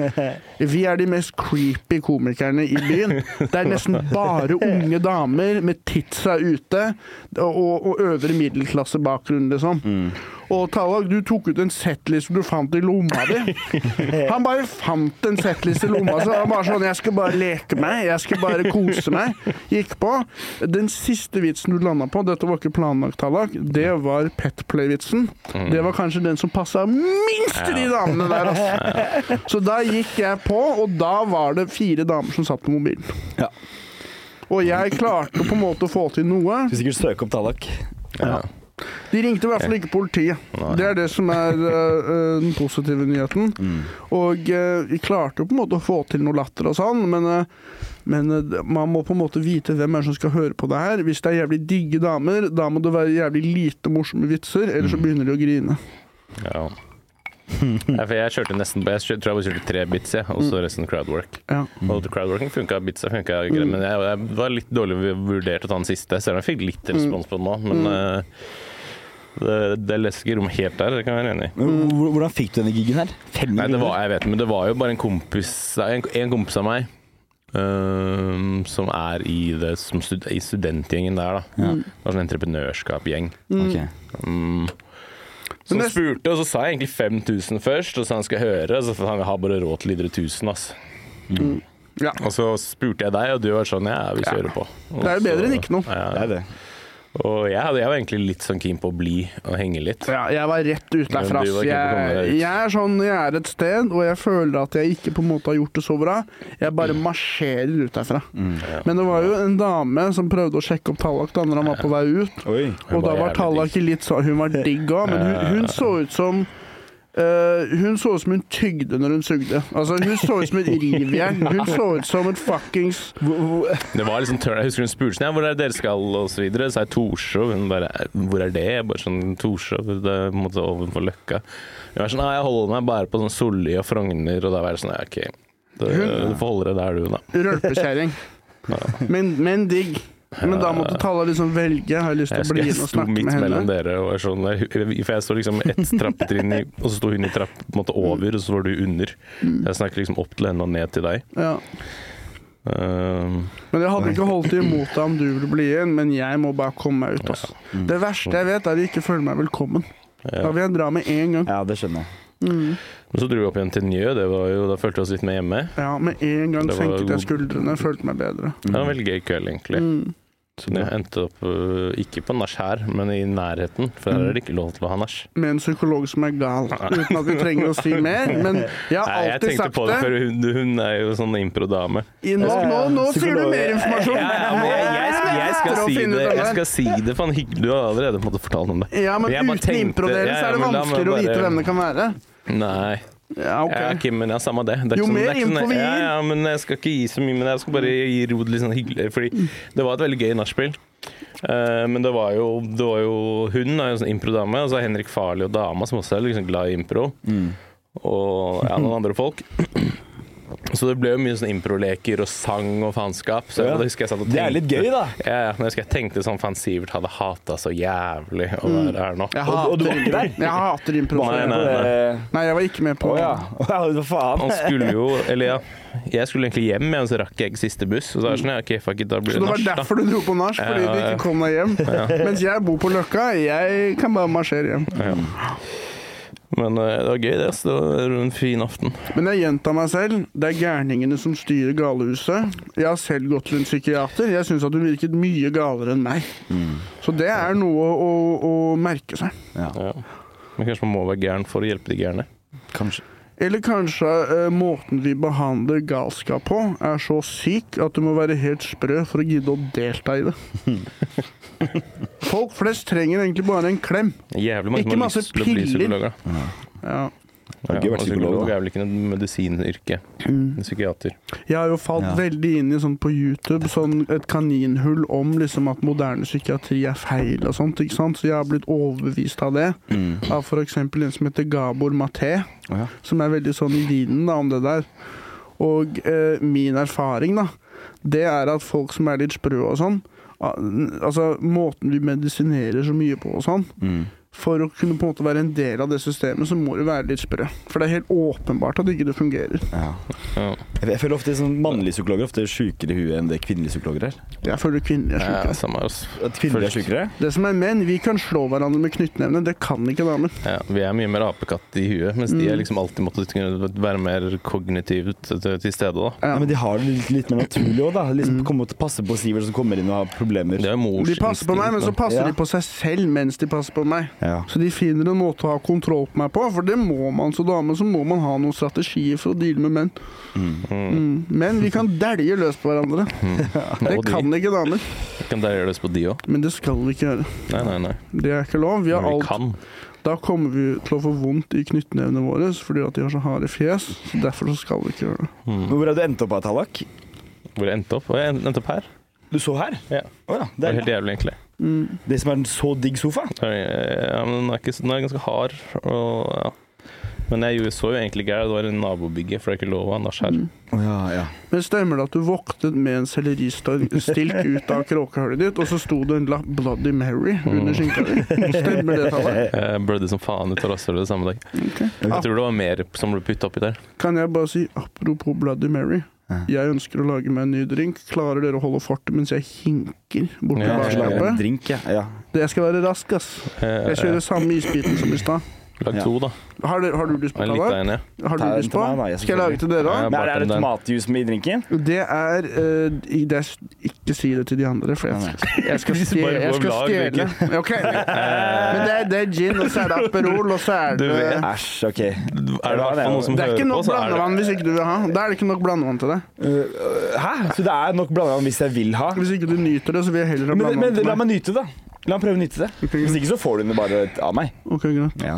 Vi er de mest creepy komikerne i byen. Det er nesten bare unge damer med titsa ute og, og øvre middelklassebakgrunn, liksom. Og Tallak, du tok ut en settliste du fant i lomma di. Han bare fant en settliste i lomma si. Han bare sånn Jeg skal bare leke meg. Jeg skal bare kose meg. Gikk på. Den siste vitsen du landa på, dette var ikke planlagt, Tallak, det var Petplay-vitsen. Det var kanskje den som passa minst til de damene der, altså. Så da gikk jeg på, og da var det fire damer som satt på mobilen. Ja. Og jeg klarte på en måte å få til noe. Skal sikkert søke opp Tallak. Ja. De ringte i hvert fall ikke politiet. Det er det som er øh, den positive nyheten. Og uh, vi klarte jo på en måte å få til noe latter og sånn, men, uh, men man må på en måte vite hvem er som skal høre på det her. Hvis det er jævlig digge damer, da må det være jævlig lite morsomme vitser, ellers så begynner de å grine. Ja. Ja, for jeg kjørte nesten Jeg kjørte, tror jeg bare kjørte tre bits, jeg, og så resten crowdwork. Ja. Og crowdworking funka, bitsa funka greit, men jeg, jeg var litt dårlig vurdert å ta den siste, selv om jeg fikk litt respons på den nå. Men eh, det, det leser ikke rommet helt der, det kan jeg være enig i. Hvordan fikk du denne gigen her? Fem Nei, det var, jeg vet, men det var jo bare en kompis En, en kompis av meg øhm, som er i, det, som stud, i studentgjengen der, da. Ja. Det var sånn entreprenørskapsgjeng. Mm. Som Men det- spurte, og så sa jeg egentlig 5000 først, og så han skal høre. Så han har bare råd til videre 1000, ass. Ja. Og så spurte jeg deg, og du var sånn ja, vi kjører på. Og Det er jo bedre så- enn ikke noe. Ja, Det er det. Og jeg, hadde, jeg var egentlig litt sånn keen på å bli og henge litt. Ja, jeg var rett ut derfra. Jeg, jeg er sånn, jeg er et sted, og jeg føler at jeg ikke på en måte har gjort det så bra. Jeg bare marsjerer ut derfra. Ja. Men det var jo en dame som prøvde å sjekke opp Tallak da når han var på vei ut. Oi. Og da var Tallak litt sånn Hun var digg òg, men hun, hun så ut som Eh, hun så ut som hun tygde når hun sugde. Altså, hun så ut som et rivjern. Hun så ut som et fuckings Det var liksom tørn. Jeg husker hun spurte sånn, ja, hvor er det dere skal, og så videre. Så er Torshov. Hun bare hvor er det? Jeg bare sånn Torshov, det er på en måte ovenfor Løkka. Hun var sånn, nei, jeg holder meg bare på sånn Solli og Frogner, og da var jeg sånn, ja, ok. Det, du får holde deg der, du, da. rølpekjerring. Ja. Men, men digg. Men da måtte Talla liksom velge. Har jeg lyst til å bli jeg inn og sto snakke midt mellom dere, og jeg sånn der, for jeg sto liksom ett trappetrinn i, og så sto hun i trapp på en måte over, og så var du under. Mm. Jeg snakker liksom opp til henne og ned til deg. Ja. Um, Men jeg hadde ikke holdt imot deg om du ville bli igjen, men jeg må bare komme meg ut. ass. Det verste jeg vet, er å ikke føle meg velkommen. Da vil jeg dra med en gang. Ja, det skjønner jeg. Mm. Men så dro vi opp igjen til Njø, det var jo, da følte vi oss litt med hjemme. Ja, med en gang senket jeg skuldrene, følte meg bedre. Det var en veldig gøy kveld, egentlig. Mm. Så jeg endte opp øh, ikke på nach her, men i nærheten, for her er det ikke lov til å ha nach. Med en psykolog som er gal, uten at vi trenger å si mer. Men jeg har Nei, jeg alltid tenkte sagt på det, det. for hun, hun er jo sånn impro-dame. Nå, nå, nå sier du mer informasjon! Ja, ja, jeg, jeg, skal, jeg, skal si det, jeg skal si det, faen hyggelig. Du har allerede måttet en fortalt om det. Ja, men men uten impro-delen så er det vanskeligere å vite hvem det kan være. Nei. Ja, ok. Ja, okay, men ja, samme det. det er Jo ikke sånn- mer er sånn- info vi gir. ja, men jeg skal ikke gi så mye, men jeg skal bare gi ro litt sånn hyggelig. Fordi det var et veldig gøy nachspiel. Uh, men det var jo, det var jo Hun er jo sånn impro-dame, og så Henrik Farli og dama, som også er liksom glad i impro. Mm. Og ja, noen andre folk. Så det ble jo mye sånn impro-leker og sang og faenskap. Så Ja. jeg husker jeg satt og Det er litt gøy, da. Ja, ja, men jeg husker jeg tenkte sånn Fan Sivert hadde hata så jævlig å være her nå. Jeg Og- og du var hater, ikke der? jeg hater impro. Nei, nei, nei. Nei, jeg var ikke med på Å ja. Hva faen? Han skulle jo Eller ja, jeg skulle egentlig hjem, men så rakk jeg ikke siste buss. Og så er det sånn, ja, ok, fuck it, da blir Så det det var nach, da. derfor du dro på nach, fordi Ja, du ikke kom deg hjem. Mens jeg bor på Løkka, jeg kan bare marsjere hjem. Ja. Men eh, det var gøy, det. Så det var en fin aften. Men jeg gjentar meg selv, det er gærningene som styrer galehuset. Jeg har selv gått til en psykiater. Jeg syns at hun virket mye galere enn meg. Så det er noe å, å merke seg. Ja, Ja. Men kanskje man må være gæren for å hjelpe de gærne. kanskje. Eller kanskje eh, måten vi behandler galskap på, er så syk at du må være helt sprø for å gidde å delta i det. Folk flest trenger egentlig bare en klem. Jævlig mange Ikke som har masse lyst til å bli piller. psykologer. Ja. Har Ja, gøy å være og psykolog, psykolog da. er vel ikke noe medisinyrke. Mm. En psykiater. Jeg har jo falt Ja. veldig inn i sånn på YouTube sånn et kaninhull om liksom at moderne psykiatri er feil og sånt. ikke sant? Så jeg har blitt overbevist av det. Mm. Av f.eks. en som heter Gabor Maté, oh, ja. som er veldig sånn i vinen da, om det der. Og eh, min erfaring, da, det er at folk som er litt sprø og sånn Altså måten vi medisinerer så mye på og sånn Mm. For å kunne på en måte være en del av det systemet, så må du være litt sprø. For det er helt åpenbart at ikke det fungerer. Ja. Ja. Jeg føler ofte sånn mannlige psykologer er ofte sjukere i huet enn det kvinnelige psykologer er. Jeg føler kvinnelige er Ja, samme oss. At kvinnelige er sjukere? Det som er menn, vi kan slå hverandre med knyttnevene. Det kan ikke damer. Ja, vi er mye mer apekatt i huet, mens de Mm. er liksom alltid måttet være mer kognitivt til stede. da. Ja. Ja, men de har det litt, litt mer naturlig òg, da. Liksom komme og passe på Sivert som kommer inn og har problemer. Det er mors De passer på meg, men så passer Ja. de på seg selv mens de passer på meg. Ja. Så de finner en måte å ha kontroll på meg på, for det må man som dame. Så må man ha noen strategier for å deale med menn. Mm. Mm. Men vi kan dælje løs på hverandre. Det Og de. kan ikke damer. Vi Kan dælje løs på de òg? Men det skal vi ikke gjøre. Nei, nei, nei. Det er ikke lov. Vi har vi alt. kan. Da kommer vi til å få vondt i knyttnevene våre fordi at de har så harde fjes. Derfor så skal vi ikke gjøre det. Mm. hvor har du endt opp, Tallak? Hvor jeg endte opp? Og jeg endte opp her. Du så her? Ja. Oh, ja. Det er helt jævlig, egentlig. Mm. det som er en så digg sofa. Ja, men den er, ikke, den er ganske hard. Og, ja. Men jeg så jo egentlig Geir, Det var en nabobygge, for det er ikke lov å ha nach her. Mm. Oh, ja, ja. Men stemmer det at du våknet med en selleristilk ut av kråkehullet ditt, og så sto det en lapp Bloody Mary under skinka di? Stemmer det, Talle? Jeg blødde som faen ut av rasshølet samme dag. Okay. Jeg tror det var mer som ble putta oppi der. Kan jeg bare si, apropos Bloody Mary. Jeg ønsker å lage meg en ny drink. Klarer dere å holde farten mens jeg hinker bort til Ja, barskapet? ja. ja. Det skal være rask, ass. Eh, Jeg kjører samme isbiten som i stad. Lag to, da. Har, har du lyst på da? ja. Har du Ta en lyst til på? meg, da, jeg Skal jeg lage til dere òg? Men er det den. tomatjuice med i drinken? Det er eh, det er, Ikke si det til de andre, for jeg, jeg skal stjele. Jeg skal stjele. Ok. Men det er, det er gin, og så er det Aperol, og så er Du det vet. Æsj, OK. Er det i hvert fall noen som Det er hører ikke på, nok så er det blandevann hvis ikke du vil ha. Da er det ikke nok blandevann til det. Øh, hæ? Så det er nok blandevann hvis jeg vil ha? Hvis ikke du nyter det, så vil jeg heller ha Men, men blandevann la til meg. meg nyte det. La meg prøve å nyte det. Hvis ikke så får du det bare av meg. Ok, greit. Ja.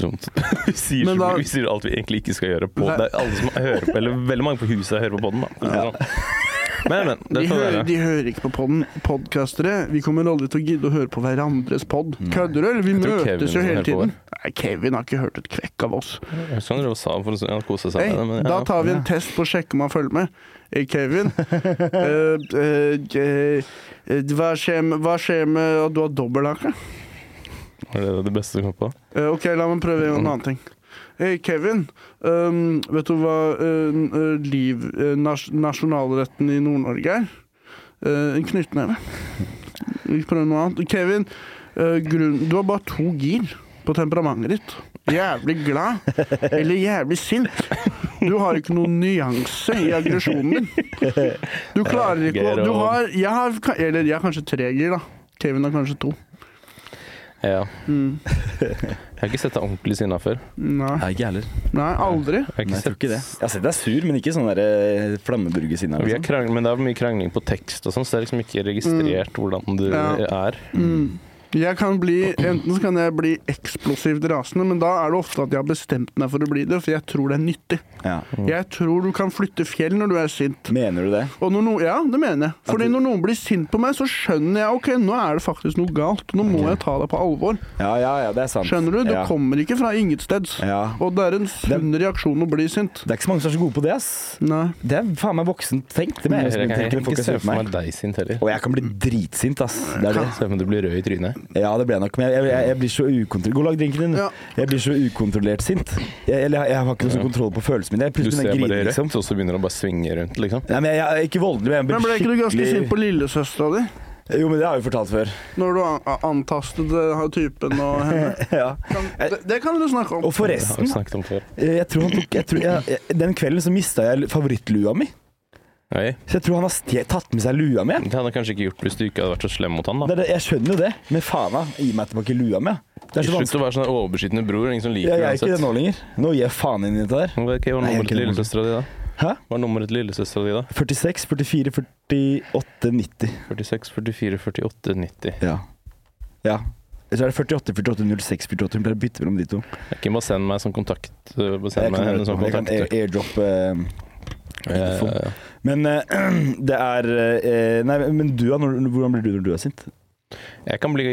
Dumt. Vi sier, da- vi sier alt vi egentlig ikke skal gjøre på. Det er alle som hører på, eller veldig mange på huset hører på podden, da. Ja. sånn. Men, men. De hører, de hører ikke på podden. Podkastere. Vi kommer aldri til å gidde å høre på hverandres pod. Kødder du, eller? Vi Kevin møtes jo hele tiden. Nei, Kevin har ikke hørt et kvekk av oss. Jeg han drev og sa for å kose seg med det, men da tar vi en Ja. test på å sjekke om han følger med. Hey, Kevin. uh, uh, uh, eh, hva, skjer med, hva skjer med at du har dobbelthake? Var det det beste du kom på? Uh, ok, la meg prøve en annen ting. Hei, Kevin. Um, vet du hva uh, eh, liv, uh, nas nasjonalretten i Nord-Norge er? Eh, en knyttneve. Vi prøver noe annet. Kevin, eh, grunn, du har bare to gir på temperamentet ditt. Jævlig glad eller jævlig sint. Du har ikke noen nyanse i aggresjonen din. Du klarer ikke å Du har Jeg har Eller jeg har kanskje tre gir, da. Kevin har kanskje to. Ja. Mm. Jeg har ikke sett deg ordentlig sinna før. Nei. Nei, ikke heller. Nei, aldri. Jeg har Nei, jeg tror sett ikke det. Jeg har sett deg sur, men ikke sånn der eh, flammeburgersinne. Vi er Liksom. krangling, men det er mye krangling på tekst og sånn, så det er liksom ikke registrert hvordan du Ja. er. Mm. Jeg kan bli, Enten så kan jeg bli eksplosivt rasende, men da er det ofte at jeg har bestemt meg for å bli det, for jeg tror det er nyttig. Ja. Jeg tror du kan flytte fjell når du er sint. Mener du det? Og når no, ja, det mener jeg. Fordi du- når noen blir sint på meg, så skjønner jeg ok, nå er det faktisk noe galt. Nå må jeg ta det på alvor. Ja, ja, ja, det er sant. Skjønner du? Det ja. kommer ikke fra ingensteds. Ja. Og det er en sunn reaksjon å bli sint. Det er ikke så mange som er så gode på det, ass. Nei. Det er faen meg voksent tenkt. Det mener Jeg jeg, kan ikke se for meg. deg sint heller. Og jeg kan bli dritsint, ass. Det er det. Se om du blir rød i trynet. Ja, det ble jeg nok. Men jeg, jeg, jeg blir så ukontrollert God lag drinken din. Ja. Jeg blir så ukontrollert sint. Jeg, eller jeg, jeg har ikke noe sånn Ja. kontroll på følelsene mine. Jeg Du ser begynner bare rødt, liksom. og så begynner du å bare svinge rundt, liksom. Nei, men jeg, jeg er ikke voldelig, men jeg Men ble ikke du ganske sint på lillesøstera di? Jo, men det har jeg jo fortalt før. Når du an- antastet eh, typen og henne? ja. Kan, det, det kan du snakke om. Og forresten, vi eh, jeg tror han tok jeg tror, jeg, jeg, Den kvelden så mista jeg favorittlua mi. Oi. Så jeg tror han har tatt med seg lua mi. Det hadde han kanskje ikke gjort hvis du ikke hadde vært så slem mot han, da. Det er det, jeg skjønner jo det, men faen da, gi meg tilbake lua mi. Det er så Slutt å være sånn overbeskyttende bror. Ingen som liker Jeg, det jeg er ikke det nå lenger. Nå gir jeg faen inn i dette der. Er hva jeg er nummeret til lillesøstera di, da? Hæ? Hva er nummeret til lillesøstera di, da? 46, 44, 48, 90. 46, 44, 48, 90. Ja. Ja. Så er det 48, 48, 06, 48. Hun pleier å bytte mellom de to. Ikke bare send meg som kontakt. øh, Jeg send meg kan, henne som jeg kan kontakt. airdrop eh. Eh, Men eh, det er eh, Nei, men du? Når, hvordan blir du når du er sint? Jeg kan bli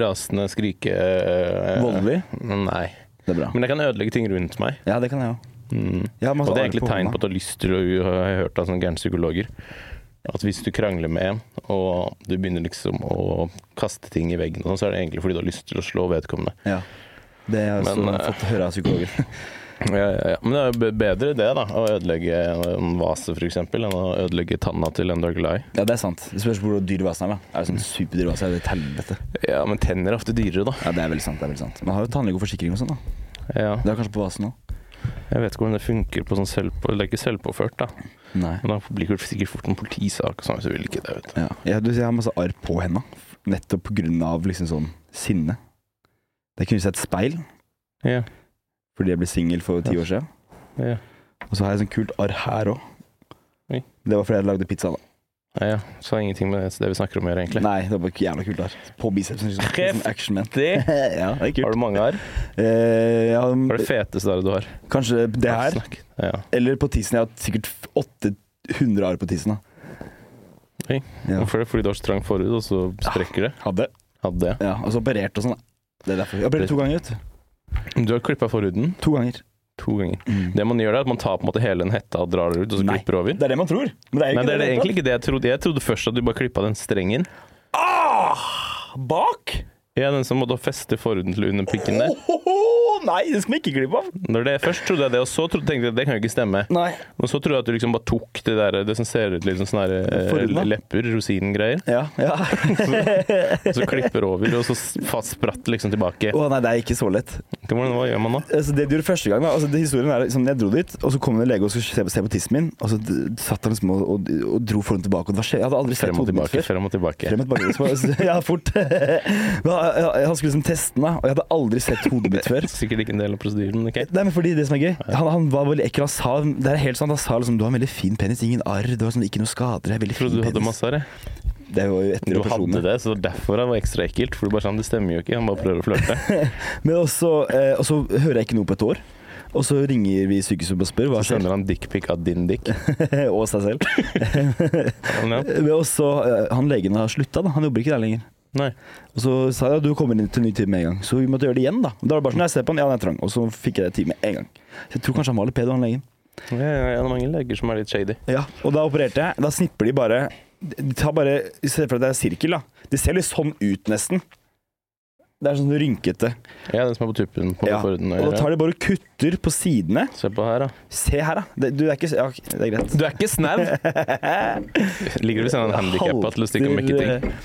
rasende, skrike øh, Voldelig? Nei. Det er bra. Men jeg kan ødelegge ting rundt meg. Ja, det kan jeg òg. Mm. Og det er egentlig tegn på at du har lyst til å har jeg hørt av sånne gærne psykologer. At hvis du krangler med en, og du begynner liksom å kaste ting i veggen, sånn, så er det egentlig fordi du har lyst til å slå vedkommende. Ja. Det har jeg også Men, eh, fått høre av psykologer. Ja, ja, ja. Men det er jo bedre det, da. Å ødelegge en vase, f.eks., enn å ødelegge tanna til en du er glad i. Ja, det er sant. Det spørs hvor dyr vasen er. da. Er det sånn superdyr vase, er det et helvete. Ja, men tenner er ofte dyrere, da. Ja, det er veldig sant. det er veldig sant. Man har jo tannlege og forsikring og sånn, da. Ja. Det er kanskje på vasen òg. Jeg vet ikke hvordan det funker på sånn selvpå... Det er ikke selvpåført, da. Nei. Men da blir det sikkert fort en politisak og sånn, så vil ikke det, vet du. Ja. Jeg, du, jeg har masse arr på henda, nettopp på grunn av liksom sånn sinne. Det kunne sett speil, Ja. Fordi jeg ble singel for ti år siden. Ja. Og så har jeg sånn kult arr her òg. Det var fordi jeg lagde pizza, da. ja, ja. Så har ingenting med det, vi snakker om å gjøre, egentlig. Nei, det var bare jævla kult arr. På bicepsen. Liksom, Kreft. sånn actionman. Ja, det er Har du mange arr? Eh, ja, Hva er det feteste arret du har? kanskje det her. Ja. eller på tissen. Jeg har sikkert 800 arr på tissen. da. Oi. Ja. Hvorfor det? Fordi du har trang forhud, og så sprekker det? Hadde. Hadde det. Ja, og så operert og sånn. Det er derfor. Jeg har operert to ganger, vet du. Du har klippa forhuden To ganger. to ganger. Det man gjør, er at man tar på en måte hele den hetta og drar det ut, og så Nei. klipper over. Det er det man tror. Men det er Nei, det er det egentlig ikke det jeg trodde. Jeg trodde først at du bare klippa den strengen. Ah, bak? Ja, den som måtte feste forhuden til under pikken der. Nei, det skal vi ikke glippe av. Når det Først trodde jeg det, og så trodde, tenkte jeg det kan jo ikke stemme. Nei. Og så trodde jeg at du liksom bare tok det der Det som ser ut litt som sånne eh, rosinen greier lepper, rosingreier. Ja, ja. Og så klipper over, og så spratt liksom tilbake. Å nei, det er ikke så lett. Hvordan, hva gjør man da? Altså, det du gjorde første gang, da, altså, det, historien er liksom, Jeg dro dit, og så kom det en lege og skulle se, på- se på tissen min. Og så satt han liksom og, og, og dro forhånden tilbake. Og det var skje- jeg hadde aldri sett hodet mitt før. frem og tilbake. Frem og tilbake. Ja, fort. Han, skulle liksom teste meg, og jeg hadde aldri sett hodet mitt før. Sikkert ikke en del av prosedyren, okay. ok. Nei, men fordi det som er gøy Han, han var veldig ekkel. Han sa det er helt sant, han sa liksom Du har en veldig fin penis, ingen arr, du har sånn, ikke noe skader. Jeg Trodde du hadde masse arr, jeg. Det var jo etter Du hadde det, så derfor han var ekstra ekkelt. For du bare sånn, det stemmer jo ikke. Han bare prøver å flørte. Men også, eh, og så hører jeg ikke noe på et år. Og så ringer vi sykehuset og spør hva Så sender han dickpic av din dick. og seg selv. Men også, eh, han legen har slutta. Han jobber ikke der lenger. Nei. Og så sa jeg at du kommer inn til ny tid med en gang. Så vi måtte gjøre det igjen, da. Da var det bare sånn, jeg ser på han, ja, den er trang. Og så fikk jeg det tid med en gang. Så jeg tror kanskje han var litt pedo, han legen. Ja, ja, ja, det er mange leger som er litt shady. Ja, og da opererte jeg. Da snipper de bare De tar bare I stedet for at det er sirkel, da. Det ser litt sånn ut, nesten. Det er sånn rynkete. Ja, den som er på tuppen på Ja. Og da tar de bare og kutter på sidene. Se på her, da. Se her, da. Det, du, er ikke Ja, det er greit. Du er ikke snau! Ligger du ved siden av en handikappa til å stikke og ikke ting?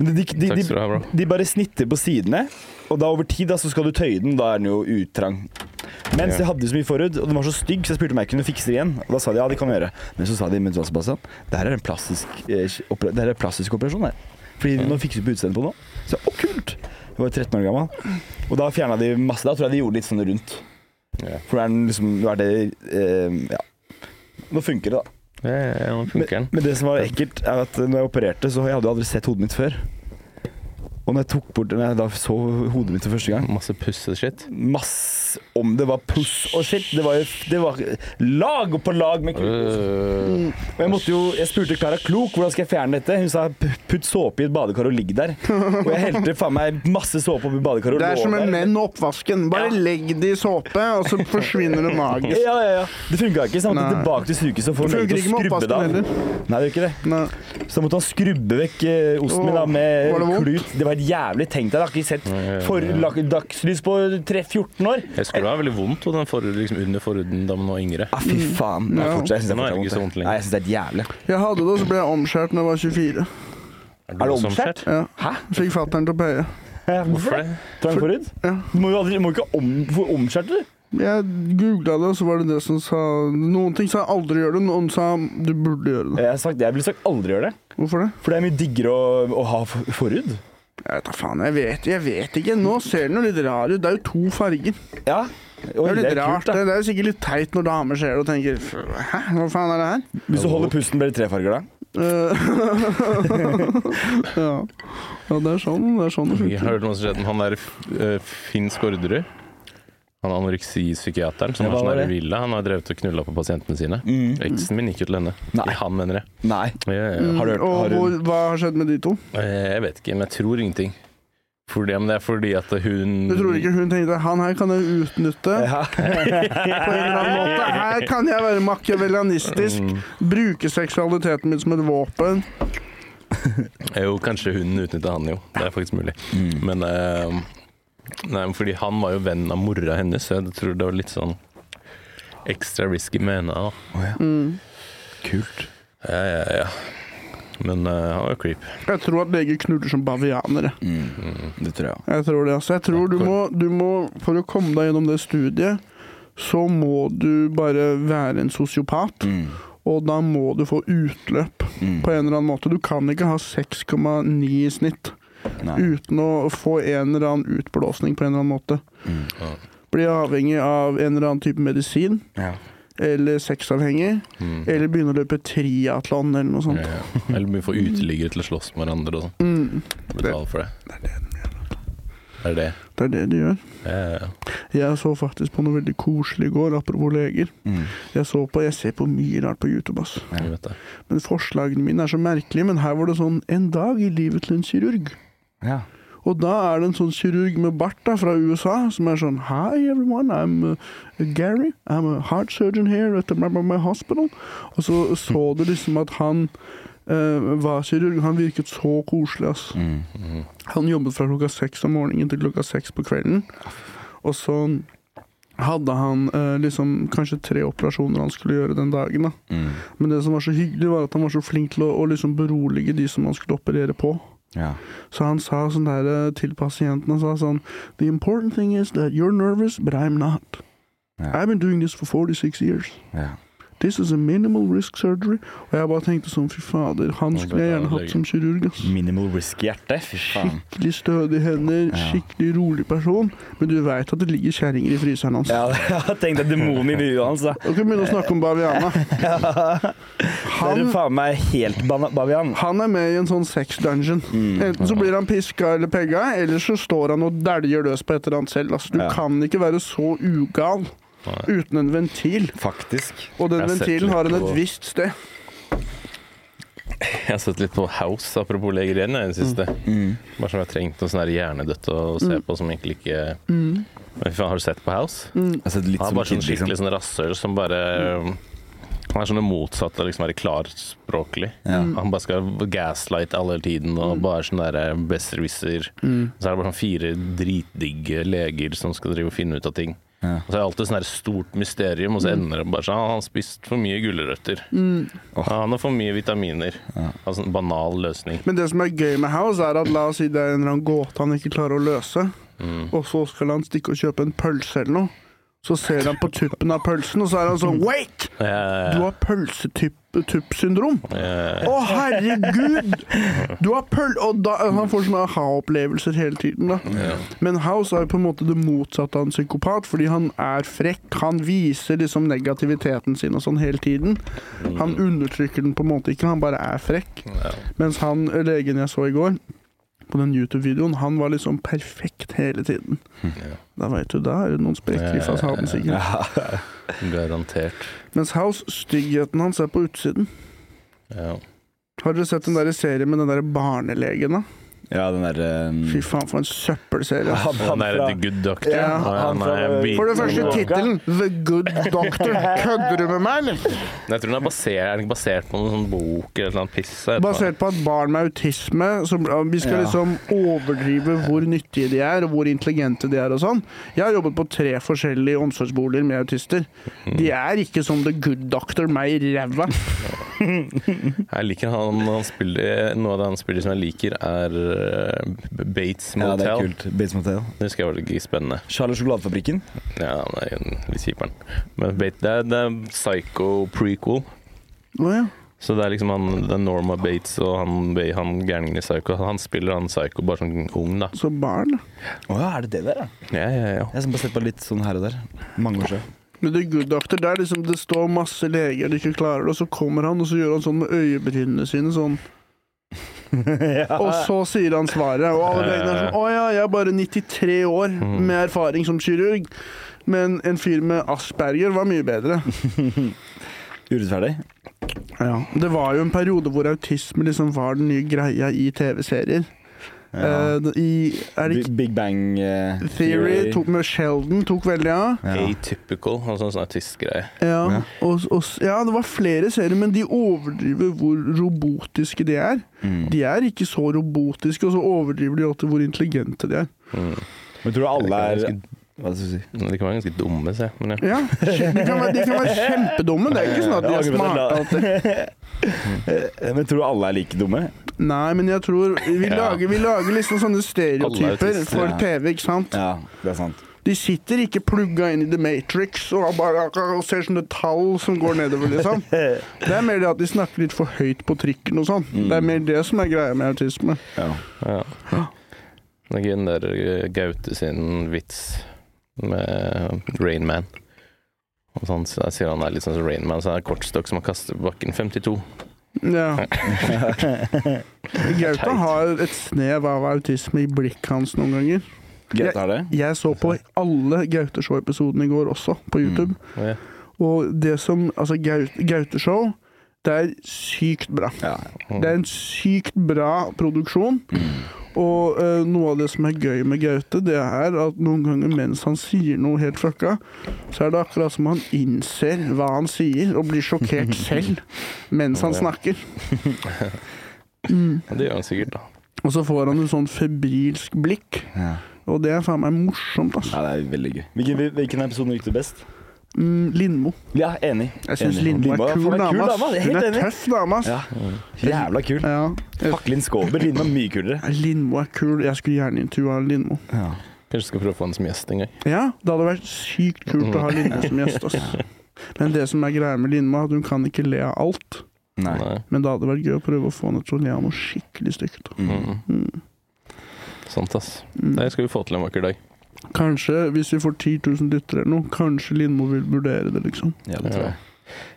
Men De, de, de, ha, de, de bare snitter på sidene, og da over tid da, så skal du tøye den. Da er den jo uttrang. Mens jeg hadde så mye forhud, og den var så stygg, så jeg spurte om jeg kunne fikse det igjen. Og da sa de ja, det kan vi gjøre. Men så sa de men Sebastian, det her er en plastisk, eh, opera- det her er en plastisk operasjon. her. Fordi nå fikser vi på utseendet på nå. Så å, kult! Jeg var 13 år gammel. Og da fjerna de masse. Da tror jeg de gjorde litt sånn rundt. Yeah. For det er den liksom Nå er det eh, Ja. Nå funker det, da. Funker den. Men det som var ekkelt, er at når jeg opererte, så hadde jeg aldri sett hodet mitt før. Og når jeg tok bort Når jeg da så hodet mitt for første gang Masse puss og shit Masse Om det var puss og shit. Det var jo det var lag på lag med kuk. Øh, Og jeg måtte jo Jeg spurte Klara Klok hvordan skal jeg fjerne dette. Hun sa putt såpe i et badekar og ligg der. Og jeg helte faen meg masse såpe oppi badekaret og Det er som en menn og oppvasken. Bare Ja. legg det i såpe, og så forsvinner det magisk. Ja, ja, ja. Det funka ikke, så jeg måtte Nei. tilbake til sykehuset og få til å med skrubbe det oppvasken av. heller. Nei, det gjør ikke det. Nei. Så måtte han skrubbe vekk eh, osten min da med klut. var det vondt? Det helt jævlig. tenkt deg, jeg har ikke sett for, dagslys på 3-14 år. Jeg skulle ha veldig vondt og den for, liksom under forhuden da man var yngre. Ah, fy faen. Ja. Jeg, fortsatt, jeg synes det Nå er det ikke så fortsatt vondt. Nei, jeg synes det er jævlig. Jeg hadde det, og så ble jeg omskjært da jeg var 24. Er du omskjært? Ja. Hæ? Fikk fatter'n til å paye. Hvorfor det? Trang forhud? Ja. Du må jo aldri, må ikke om, få omskjært du. Jeg googla det, og så var det det som sa Noen ting sa aldri gjør det, noen sa du burde gjøre det. Jeg, sagt, jeg ville sagt aldri gjøre det. Hvorfor det? For det er mye diggere å, å ha for- forhud. Jeg vet da faen. Jeg vet, jeg vet ikke. Nå ser den jo litt rar ut. Det er jo to farger. Ja. Det er litt rart. da. det. det er jo sikkert litt teit når damer ser det og tenker Hæ, hva faen er det her? Hvis du holder pusten, blir det tre farger da. Eh, ja. ja, det er sånn det er sånn det Jeg har funker. hørt noe som skjedde med han der finsk Finn Skårderud. Han anoreksipsykiateren som Ja, har hva sånn der det? villa. Han har drevet og knulla på pasientene sine. Mm. Eksen min gikk jo til henne. Nei. Han mener det. Nei. Ja, ja, ja. Har du hørt- Og har du- hvor, hva har skjedd med de to? Eh, Jeg vet ikke, men jeg tror ingenting. Fordi, men det er fordi at hun Du tror ikke hun tenkte han her kan jeg utnytte Ja. på en eller annen måte? Her kan jeg være machiavellianistisk, Mm. bruke seksualiteten min som et våpen. Jo, kanskje hun utnytta han jo. Det er faktisk mulig. Mm. Men eh, Nei, men fordi han var jo venn av mora hennes, så jeg tror det var litt sånn ekstra risky med henne. da. Oh, ja. Mm. Kult. Ja, ja, ja. Men uh, han var creep. Jeg tror at leger knuller som bavianere. Mm. Det tror jeg. Jeg tror det, altså. Jeg tror du må, du må, For å komme deg gjennom det studiet, så må du bare være en sosiopat. Mm. Og da må du få utløp Mm. på en eller annen måte. Du kan ikke ha 6,9 i snitt Nei. uten å få en eller annen utblåsning på en eller annen måte. Mm. Ja. Bli avhengig av en eller annen type medisin, Ja. eller sexavhengig, Mm. eller begynne å løpe triatlon eller noe sånt. ja. Eller vi får uteliggere til å slåss med hverandre og sånn. Mm, Betale for det. Det er det. det er det de gjør. Ja, ja, ja. Jeg så faktisk på noe veldig koselig i går, apropos leger. Mm. Jeg, så på, jeg ser på mye rart på YouTube, ass. Men forslagene mine er så merkelige. Men her var det sånn En dag i livet til en kirurg. Ja. Og da er det en sånn kirurg med bart da, fra USA som er sånn Hi everyone, I'm uh, Gary. I'm a heart surgeon here at blah hospital. Og så så du liksom at han uh, var kirurg. Han virket så koselig, ass. Mm. mm. Han jobbet fra klokka seks om morgenen til klokka seks på kvelden. Og så hadde han eh, liksom kanskje tre operasjoner han skulle gjøre den dagen. da. Mm. Men det som var så hyggelig, var at han var så flink til å, å liksom berolige de som han skulle operere på. Ja. Så han sa sånn der eh, til pasienten han sa sånn The important thing is that you're nervous, but I'm not. Ja. I've been doing this for 46 years. ja. This is a minimal risk surgery. Og jeg bare tenkte sånn, fy fader, han skulle jeg gjerne hatt som kirurg. ass. Minimal risk-hjerte. Fy faen. Skikkelig stødige hender, skikkelig rolig person. Men du veit at det ligger kjerringer i fryseren hans. Ja, jeg har tenkt demonen i huet hans, da. Du kan begynne å snakke om baviana. Det er Han, faen meg helt bavian. han er med i en sånn sex dungeon. Mm. Enten så blir han piska eller pegga, eller så står han og dæljer løs på et eller annet selv. Altså, du kan ikke være så ugal. Uten en ventil. Faktisk. Og den Jeg ventilen har en et visst sted. Jeg har sett litt på House, apropos leger igjen, i det siste. Mm. Bare som jeg har trengt noe sånn hjernedødt å se på som egentlig ikke Mm. Men fy faen, Har du sett på House? Mm. Altså, litt Han er bare sånn skikkelig liksom. skikkelig sånn rasshøl som bare Han er sånn det motsatte av liksom være klarspråklig. Ja. Han bare skal gaslight alle hele tiden og bare sånn derre besserwisser. Mm. Så er det bare sånn fire dritdigge leger som skal drive og finne ut av ting. Ja. Og så er det alltid sånn stort mysterium, og så ender det bare sånn «Ah, Han har spist for mye gulrøtter. Mm. Han har for mye vitaminer. Ja. Altså en banal løsning. Men det som er gøy med House, er at la oss si det er en eller annen gåte han ikke klarer å løse, Mm. og så skal han stikke og kjøpe en pølse eller noe. Så ser han på tuppen av pølsen, og så er han sånn Wait! Du har pølsetupp-syndrom. Å, herregud! Du har pøl... Og da, han får sånne aha-opplevelser hele tiden, da. Men House er jo på en måte det motsatte av en psykopat, fordi han er frekk. Han viser liksom negativiteten sin og sånn hele tiden. Han undertrykker den på en måte ikke, han bare er frekk. Mens han legen jeg så i går, på den YouTube-videoen, han var liksom perfekt hele tiden. Ja. Da veit du, da er det noen sprekker i fasaden, sikkert. Ja. Garantert. Mens House, styggheten hans er på utsiden. Ja. Har dere sett den der serien med den der barnelegen, da? Ja, den derre um, Fy faen, for en søppelserie. han, er fra The Good Doctor. Ja, han nei, jeg For det første tittelen, The Good Doctor. Kødder du med meg, eller? Jeg tror den er basert, er den basert på noen sånn bok eller noe piss. Basert på at barn med autisme som, Vi skal Ja. liksom overdrive hvor nyttige de er, og hvor intelligente de er og sånn. Jeg har jobbet på tre forskjellige omsorgsboliger med autister. De er ikke som The Good Doctor, meg i ræva. Jeg liker han, han spiller Noe av det han spiller som jeg liker, er uh, Motel. Ja, det er kult. Bates Motel. det var litt spennende. Charlie sjokoladefabrikken. Ja, han er litt kjiperen. Men Bates, det, er, det er Psycho prequel. Oh, ja. Så det er liksom han, det er Norma Bates og han, han gærningen i Psycho. Han spiller han Psycho bare sånn ung, da. Som barn. Å ja, er det det der, ja? Ja, ja, ja. Jeg har bare sett på litt sånn her og der. Mange år siden. Men The Good Doctor, der liksom det står masse leger de ikke klarer det, og så kommer han, og så gjør han sånn med øyebrynene sine sånn. Og så sier han svaret, og alle legene er sånn Å ja, jeg er bare 93 år med erfaring som kirurg. Men en fyr med Asperger var mye bedre. Urettferdig. Ja. Det var jo en periode hvor autisme liksom var den nye greia i TV-serier. Ja. Eh, I er det ikke Big Bang uh, Theory tok med Sheldon tok veldig av. Ja. Atypical, altså en sånn artistgreie. Ja, Ja. og, og, ja, det var flere serier, men de overdriver hvor robotiske de er. Mm. De er ikke så robotiske, og så overdriver de alltid hvor intelligente de er. Mm. Men tror du alle er Hva skal du si? De kan være ganske dumme, se. Men ja. Ja, de kan, være, de kan være kjempedumme. Det er ikke sånn at de er smarte alltid. Men tror du alle er like dumme? Nei, men jeg tror Vi Ja. lager, vi lager liksom sånne stereotyper for. TV, ikke sant? Ja, det er sant. De sitter ikke plugga inn i The Matrix og bare og ser sånne tall som går nedover, liksom. Det er mer det at de snakker litt for høyt på trikken og sånn. Det er mer det som er greia med autisme. Ja. Ja. Det er gøy den der eh, Gaute sin vits med Rainman. Og sånn, så jeg sier han er litt sånn som Rainman, så er det kortstokk som han kaster på bakken. 52. Ja. Gaute har et snev av autisme i blikket hans noen ganger. Har det. Jeg så på alle Gaute Show-episodene i går også, på YouTube. Ja. Og det som Altså, Gaute, Gaute Show, det er sykt bra. Ja. Det er en sykt bra produksjon. Og eh, noe av det som er gøy med Gaute, det er at noen ganger mens han sier noe helt fucka, så er det akkurat som han innser hva han sier, og blir sjokkert selv mens han snakker. Mm. Det gjør han sikkert, da. Og så får han et sånn febrilsk blikk, Ja. og det er faen meg morsomt, altså. ja, det er veldig gøy. Hvilken, hvilken episode gikk du best? Mm, Lindmo. Ja, enig. Jeg syns. Lindmo er kul dame, Hun er tøff dame, ass. Ja. Jævla kul. Ja. Jacqueline Skåber. Lindmo er mye kulere. Lindmo er kul. Jeg skulle gjerne intervjua Lindmo. Kanskje skal prøve å få han som gjest en gang. Ja, det hadde vært sykt kult å ha Lindmo som gjest. ass. Men det som er greia med Lindmo, er at hun kan ikke le av alt. Nei. Men da hadde det vært gøy å prøve å få henne til å le av noe skikkelig stygt. Mm. Mm. Mm. Sant, ass. Mm. Det skal vi få til en vakker dag. Kanskje, hvis vi får 10 000 lyttere eller noe, kanskje Lindmo vil vurdere det, liksom. Ja, det tror jeg.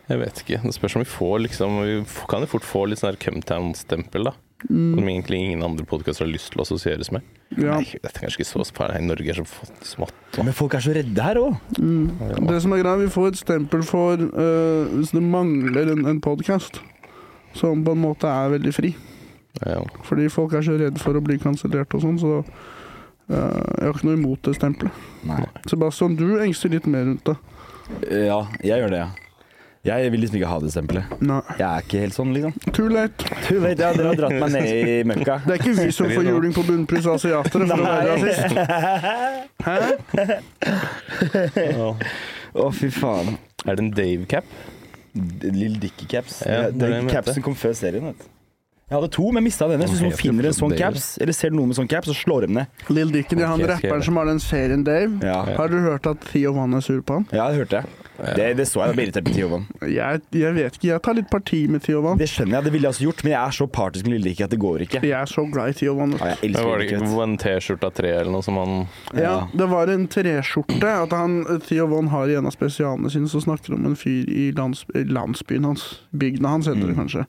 Jeg vet ikke. Det spørs om vi får liksom Vi kan jo fort få litt sånn Cumtown-stempel, da. Mm. Som egentlig ingen andre podkaster har lyst til å assosieres med. Ja. Nei, dette er kanskje ikke så farlig. Norge er så smått. Men folk er så redde her òg. Mm. Det som er greia, vi får et stempel for uh, hvis det mangler en, en podkast som på en måte er veldig fri. Ja. Fordi folk er så redde for å bli kansellert og sånn, så jeg har ikke noe imot det stempelet. Nei. Sebastian, du engster litt mer rundt det. Ja, jeg gjør det, ja. Jeg vil liksom ikke ha det stempelet. Nei. Jeg er ikke helt sånn, liksom. Too late. Too late, ja, Dere har dratt meg ned i møkka. Det er ikke vi som får juling på bunnpris av asiatere for å være rasist. Hæ? Å, oh, fy faen. Er det en Dave-cap? Lill Dicky-caps. Ja, det er Den capsen kom før serien, vet du. Jeg hadde to, men mista denne. Så hvis noen finner en sånn caps, eller ser noen med sånn caps, så slår de ned. Lill Dicken er han rapperen som har den serien Dave. Ja, Har du hørt at Theo Van er sur på han? ja det hørte jeg. Det, det så jeg. Da ble irritert på Tiovan. Jeg, jeg vet ikke, jeg tar litt parti med Theo Van. Det skjønner jeg, det ville jeg også gjort, men jeg er så partisk med Lill Dicken at det går ikke. Jeg er så glad i Theo Van. Ja, jeg elsker var det ikke en T-skjorte av tre eller noe som han Ja, det var en treskjorte. At han, Theo Von har i en av spesialene sine, så snakker om en fyr i lands, landsbyen hans. Bygda hans, heter det Mm. kanskje.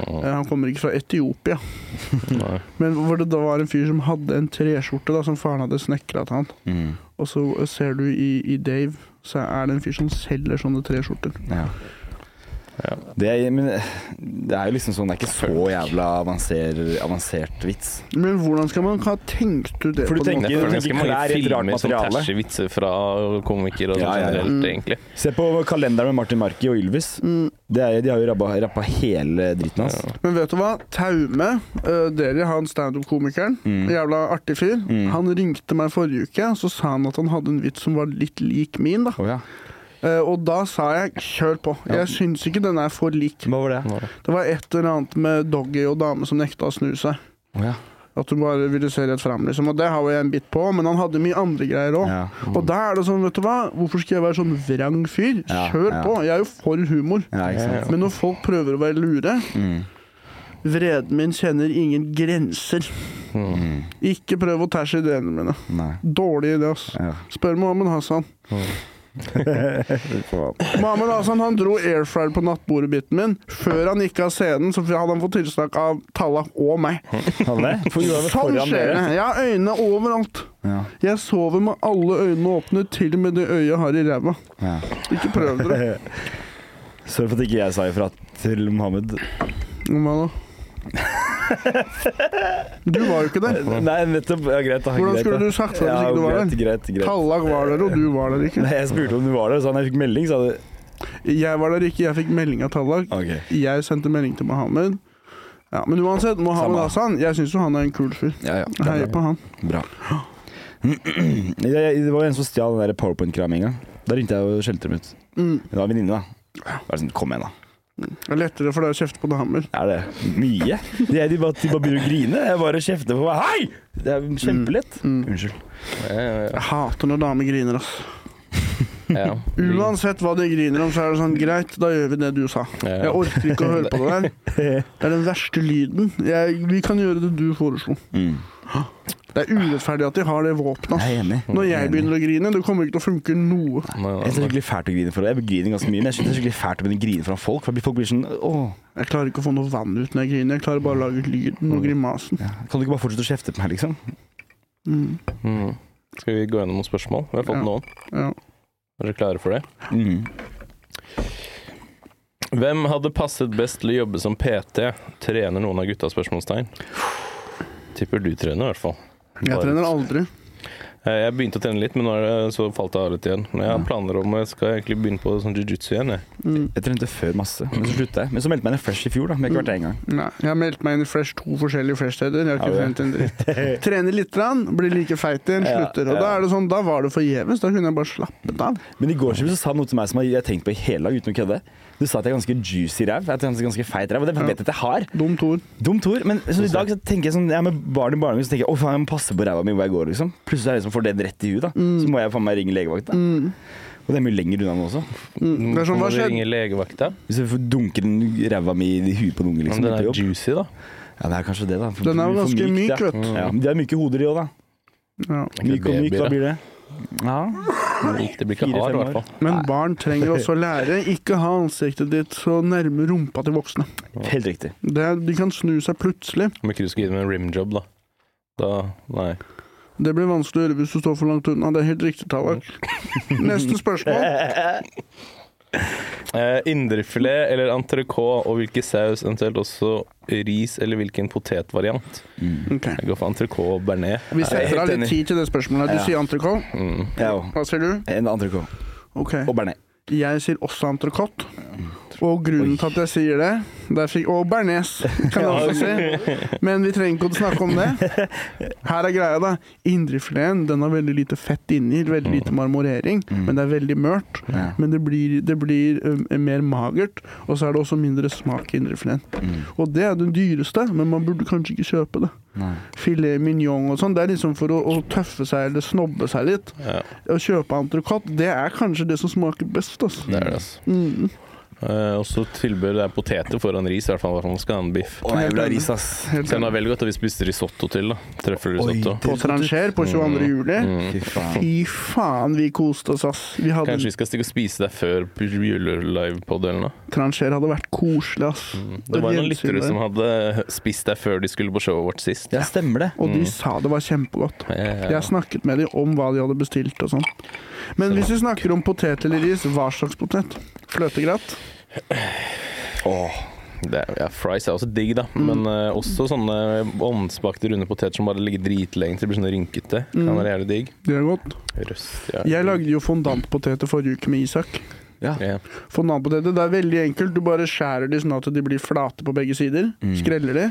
Eh, Han kommer ikke fra Etiopia. Nei. Men hvor det da var en fyr som hadde en treskjorte da, som faren hadde snekra til han. Mm. Og så ser du i, i Dave, så er det en fyr som selger sånne treskjorter. Ja. Ja. Det er, men det er jo liksom sånn Det er ikke så jævla avanser, avansert vits. Men hvordan skal man ha tenkt ut det? For du på tenker- måte? føler tenker klær i et rart som materiale. tæsjer vitser fra komikere og Ja, sånn ja, ja. generelt, Mm. egentlig. Se på kalenderen med Martin Marki og Ylvis. Mm. Det er, de har jo rappa, rappa hele dritten hans. Ja. Men vet du hva? Taume, uh, dere, han standup-komikeren, Mm. jævla artig fyr, Mm. han ringte meg forrige uke, så sa han at han hadde en vits som var litt lik min, da. Oh, ja. Eh, og da sa jeg kjør på. Ja. Jeg syns ikke den er for lik. Hva var det? Det var et eller annet med Doggy og dame som nekta å snu seg. Oh, ja. At hun bare ville se rett fram, liksom. Og det har jo jeg en bit på, men han hadde mye andre greier òg. ja. Og da er det sånn, vet du hva, hvorfor skal jeg være sånn vrang fyr? Ja, Kjør ja. på. Jeg er jo for humor. Ja. Men når folk prøver å være lure Mm. Vreden min kjenner ingen grenser. Mm. Ikke prøv å tæsje ideene mine. Nei. Dårlig idé, ass. Ja. Spør Mohammed Hassan. Mohammed Hassan han dro airfryer på nattbordet-biten min. Før han gikk av scenen, så hadde han fått tilsnakk av Tallak og meg. Sånn skjer det. Jeg har øynene overalt. Ja. Jeg sover med alle øynene åpne, til og med det øyet jeg har i ræva. Ja. Ikke prøv dere. Sorry for at ikke jeg sa ifra til Mohammed. Hva da? Du var jo ikke der. Nei, nettopp. Ja, greit. da. Hvordan skulle du sagt fra hvis ikke du var greit, der? greit, greit. Tallag var der, og du var der ikke. Nei, jeg spurte om du var der, så han fikk melding, sa du. Jeg var der ikke, jeg fikk melding av Tallag. Okay. Jeg sendte melding til Mohammed. Ja, men uansett, Mohammed Samme. Hassan, jeg syns jo han er en kul fyr. Ja, ja. Heier på han. Bra. Det det var en som stjal den powerpoint-kramminga. Da ringte jeg og skjelte dem ut. Mm. Det var en venninne, da. Bare sånn, Kom igjen, da. Det er lettere for deg å kjefte på damer. Er det mye? De, de, bare, de bare begynner å grine. Jeg bare kjefter på meg. Hei! Det er kjempelett. Mm. Unnskyld. Ja, ja, ja. Jeg hater når damer griner, ass. ja. Uansett hva de griner om, så er det sånn greit, da gjør vi det du sa. Jeg orker ikke å høre på det der. Det er den verste lyden. Jeg, vi kan gjøre det du foreslo. Mm. Det er urettferdig at de har det våpenet. Jeg er enig. Når jeg begynner å grine, det kommer ikke til å funke noe. Jeg synes det er skikkelig fælt å grine for det. Jeg griner ganske mye, men jeg synes det er skikkelig fælt å begynne å grine foran folk. For folk blir sånn åh, Jeg klarer ikke å få noe vann ut når jeg griner. Jeg klarer bare å lage lyden og grimasen. ja. Kan du ikke bare fortsette å kjefte på meg, liksom? Mm. Mm. Skal vi gå gjennom noen spørsmål? Vi har fått Ja. noen. Ja. Er dere klare for det? Mm. Hvem hadde passet best til å jobbe som PT? Trener noen av gutta? spørsmålstegn? Tipper du trener, i hvert fall. Jeg trener aldri. Eh, Jeg begynte å trene litt, men nå er det, så falt jeg av litt igjen. Men jeg har planer om jeg skal egentlig begynne på sånn jiu-jitsu igjen. Jeg. Mm. Jeg trente før masse, men så sluttet jeg. Men så meldte jeg meg inn i Fresh i fjor, da. Men jeg har ikke vært der engang. Nei, jeg har meldt meg inn i Fresh to forskjellige Fresh-steder. Jeg har ikke Ja, trent en dritt. Trener litt, rann, blir like feit igjen, slutter. Og ja. da er det sånn, da var det forgjeves. Da kunne jeg bare slappet av. Men i går så sa han noe til meg som jeg har tenkt på i hele dag, uten å kødde. Du sa at jeg er ganske juicy ræv. At jeg er ganske feit ræv. Og det vet jeg at jeg har. Dumt ord. Dumt ord. Men så i dag så tenker jeg sånn Jeg er med barn i barnehagen, så tenker jeg å faen, jeg må passe på ræva mi hvor jeg går, liksom. Plutselig er det som får den rett i huet, da. Så må jeg faen meg ringe legevakta. Mm. Og det er mye lenger unna nå også. Mm. Det er sånn, hva skjer? Hvis jeg får dunke den ræva mi i huet på en unge Men liksom, den er juicy, da. Ja, det er kanskje det, da. For- Den er jo ganske myk, vet du. Ja, men de har myke hoder, de òg, da. Ja. Myk og myk, hva blir det? Ja. Det blir ikke hard, i hvert fall. Men barn trenger også å lære ikke ha ansiktet ditt så nærme rumpa til voksne. Helt riktig. Det, de kan snu seg plutselig. Om ikke du skal gi dem en rimjob, da. Da Nei. Det blir vanskelig å gjøre hvis du står for langt unna. Det er helt riktig, Tallak. Neste spørsmål. Eh, Indrefilet eller entrecôte, og hvilken saus, eventuelt også ris eller hvilken potetvariant? Mm. Okay. Jeg går for entrecôte og bearnés. Vi er setter av litt tid til det spørsmålet. Du Ja. sier entrecôte. Mm. Ja. Hva sier du? En entrecôte. Okay. Og bearnés. Jeg sier også entrecôte. Og grunnen til at jeg sier det der fikk, Og bearnés, kan jeg også si. Men vi trenger ikke å snakke om det. Her er greia, da. Indrefileten den har veldig lite fett inni, veldig lite marmorering, Mm. men det er veldig mørt. Men det blir, det blir mer magert, og så er det også mindre smak i indrefileten. Mm. Og det er den dyreste, men man burde kanskje ikke kjøpe det. Nei. Filet mignon og sånn, det er liksom for å, å tøffe seg eller snobbe seg litt. Ja, Å kjøpe entrecôte, det er kanskje det som smaker best, altså. det er det, altså. Mm. Eh, også tilbud det er poteter foran ris, i hvert fall. man skal ha en biff. Oh, jeg vil ha ris, ass. Helt Så det veldig godt at vi spiste risotto til, da. Trøffelrisotto. Oi, På Tranger på 22. juli. Mm. Fy faen. Fy faen, vi koste oss, ass. Vi hadde, Kanskje vi skal stikke og spise der før julelivepod eller noe? Trancher hadde vært koselig, ass. Det var noen lyttere som hadde spist der før de skulle på showet vårt sist. Ja, stemmer det. Og de Mm. sa det var kjempegodt. Ja, ja, ja. Jeg snakket med dem om hva de hadde bestilt og sånn. Men hvis vi snakker om potet eller ris, hva slags potet? Fløtegratt? Åh. Det er, ja, fries er også digg, da. Mm. Men eh, også sånne ovnsbakte runde poteter som bare ligger dritlenge til de blir sånne rynkete. Kan Mm. være jævlig digg. Det er godt. Røst, ja. Jeg lagde jo fondantpoteter forrige uke med Isak. Ja. Yeah. Fondantpoteter, det er veldig enkelt. Du bare skjærer de sånn at de blir flate på begge sider. Mm. Skreller de.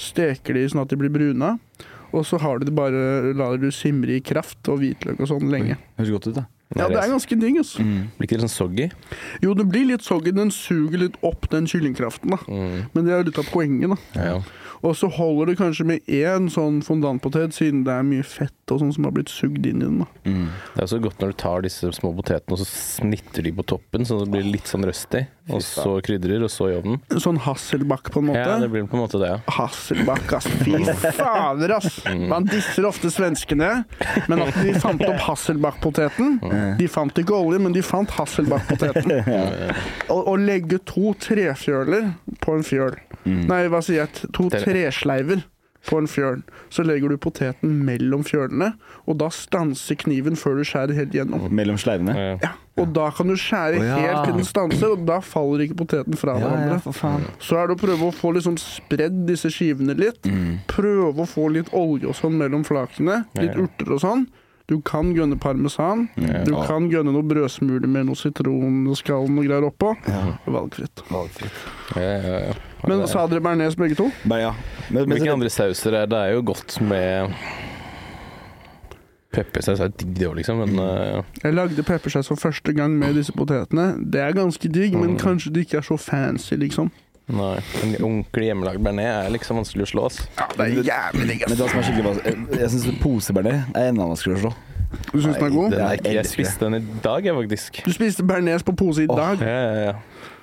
Steker de sånn at de blir bruna. Og så har du det bare, lar du simre i kraft og hvitløk og sånn lenge. Høres godt ut, da. Ja, det er ganske digg, altså. Mm. Blir ikke det sånn soggy? Jo, det blir litt soggy. Den suger litt opp den kyllingkraften, da. Mm. Men det er jo litt av poenget, da. Ja, Ja. Og så holder det kanskje med én sånn fondantpotet, siden det er mye fett og sånn som har blitt sugd inn i den. Mm. Det er også godt når du tar disse små potetene og så snitter de på toppen, så det blir litt sånn røstig. Og så krydrer, og så i ovnen. Sånn hasselbakk, på en måte. Ja, det blir på en måte det, ja. Hasselbakk, ass. Fy fader, ass. Man disser ofte svenskene, men at de fant opp Hasselback-poteten De fant ikke olje, men de fant hasselbakkpoteten. Å legge to trefjøler på en fjøl Mm. Nei, hva sier jeg? To Tre- tresleiver på en fjørn. Så legger du poteten mellom fjørnene, og da stanser kniven før du skjærer helt gjennom. Mellom sleivene. Ja. Og da kan du skjære oh, ja. helt til den stanser, og da faller ikke poteten fra Ja, ja, hverandre. for faen. Så er det å prøve å få liksom spredd disse skivene litt. Mm. Prøve å få litt olje og sånn mellom flakene. Litt Ja. urter og sånn. Du kan gønne parmesan. Mm. Du Ja. kan gønne noe brødsmuler med noe sitron og greier oppå. Ja. Valgfritt. Ja, ja, ja. Men det- sa dere bearnés begge to? Nei, ja. Men, men, Hvilke andre sauser er det? er jo godt med Peppersaus er digg, det òg, liksom, men uh, Jeg lagde peppersaus for første gang med disse potetene. Det er ganske digg, men Mm. kanskje det ikke er så fancy, liksom. Nei. En ordentlig hjemmelagd bearnés er liksom vanskelig å slå, ass. Ja, det er jævlig digg, men det som er skikkelig Jeg, jeg syns posebearnés er enda vanskeligere å slå. Du syns den er god? Den er Jeg, jeg spiste den i dag, jeg, faktisk. Du spiste bearnés på pose i dag. Ja, ja, ja.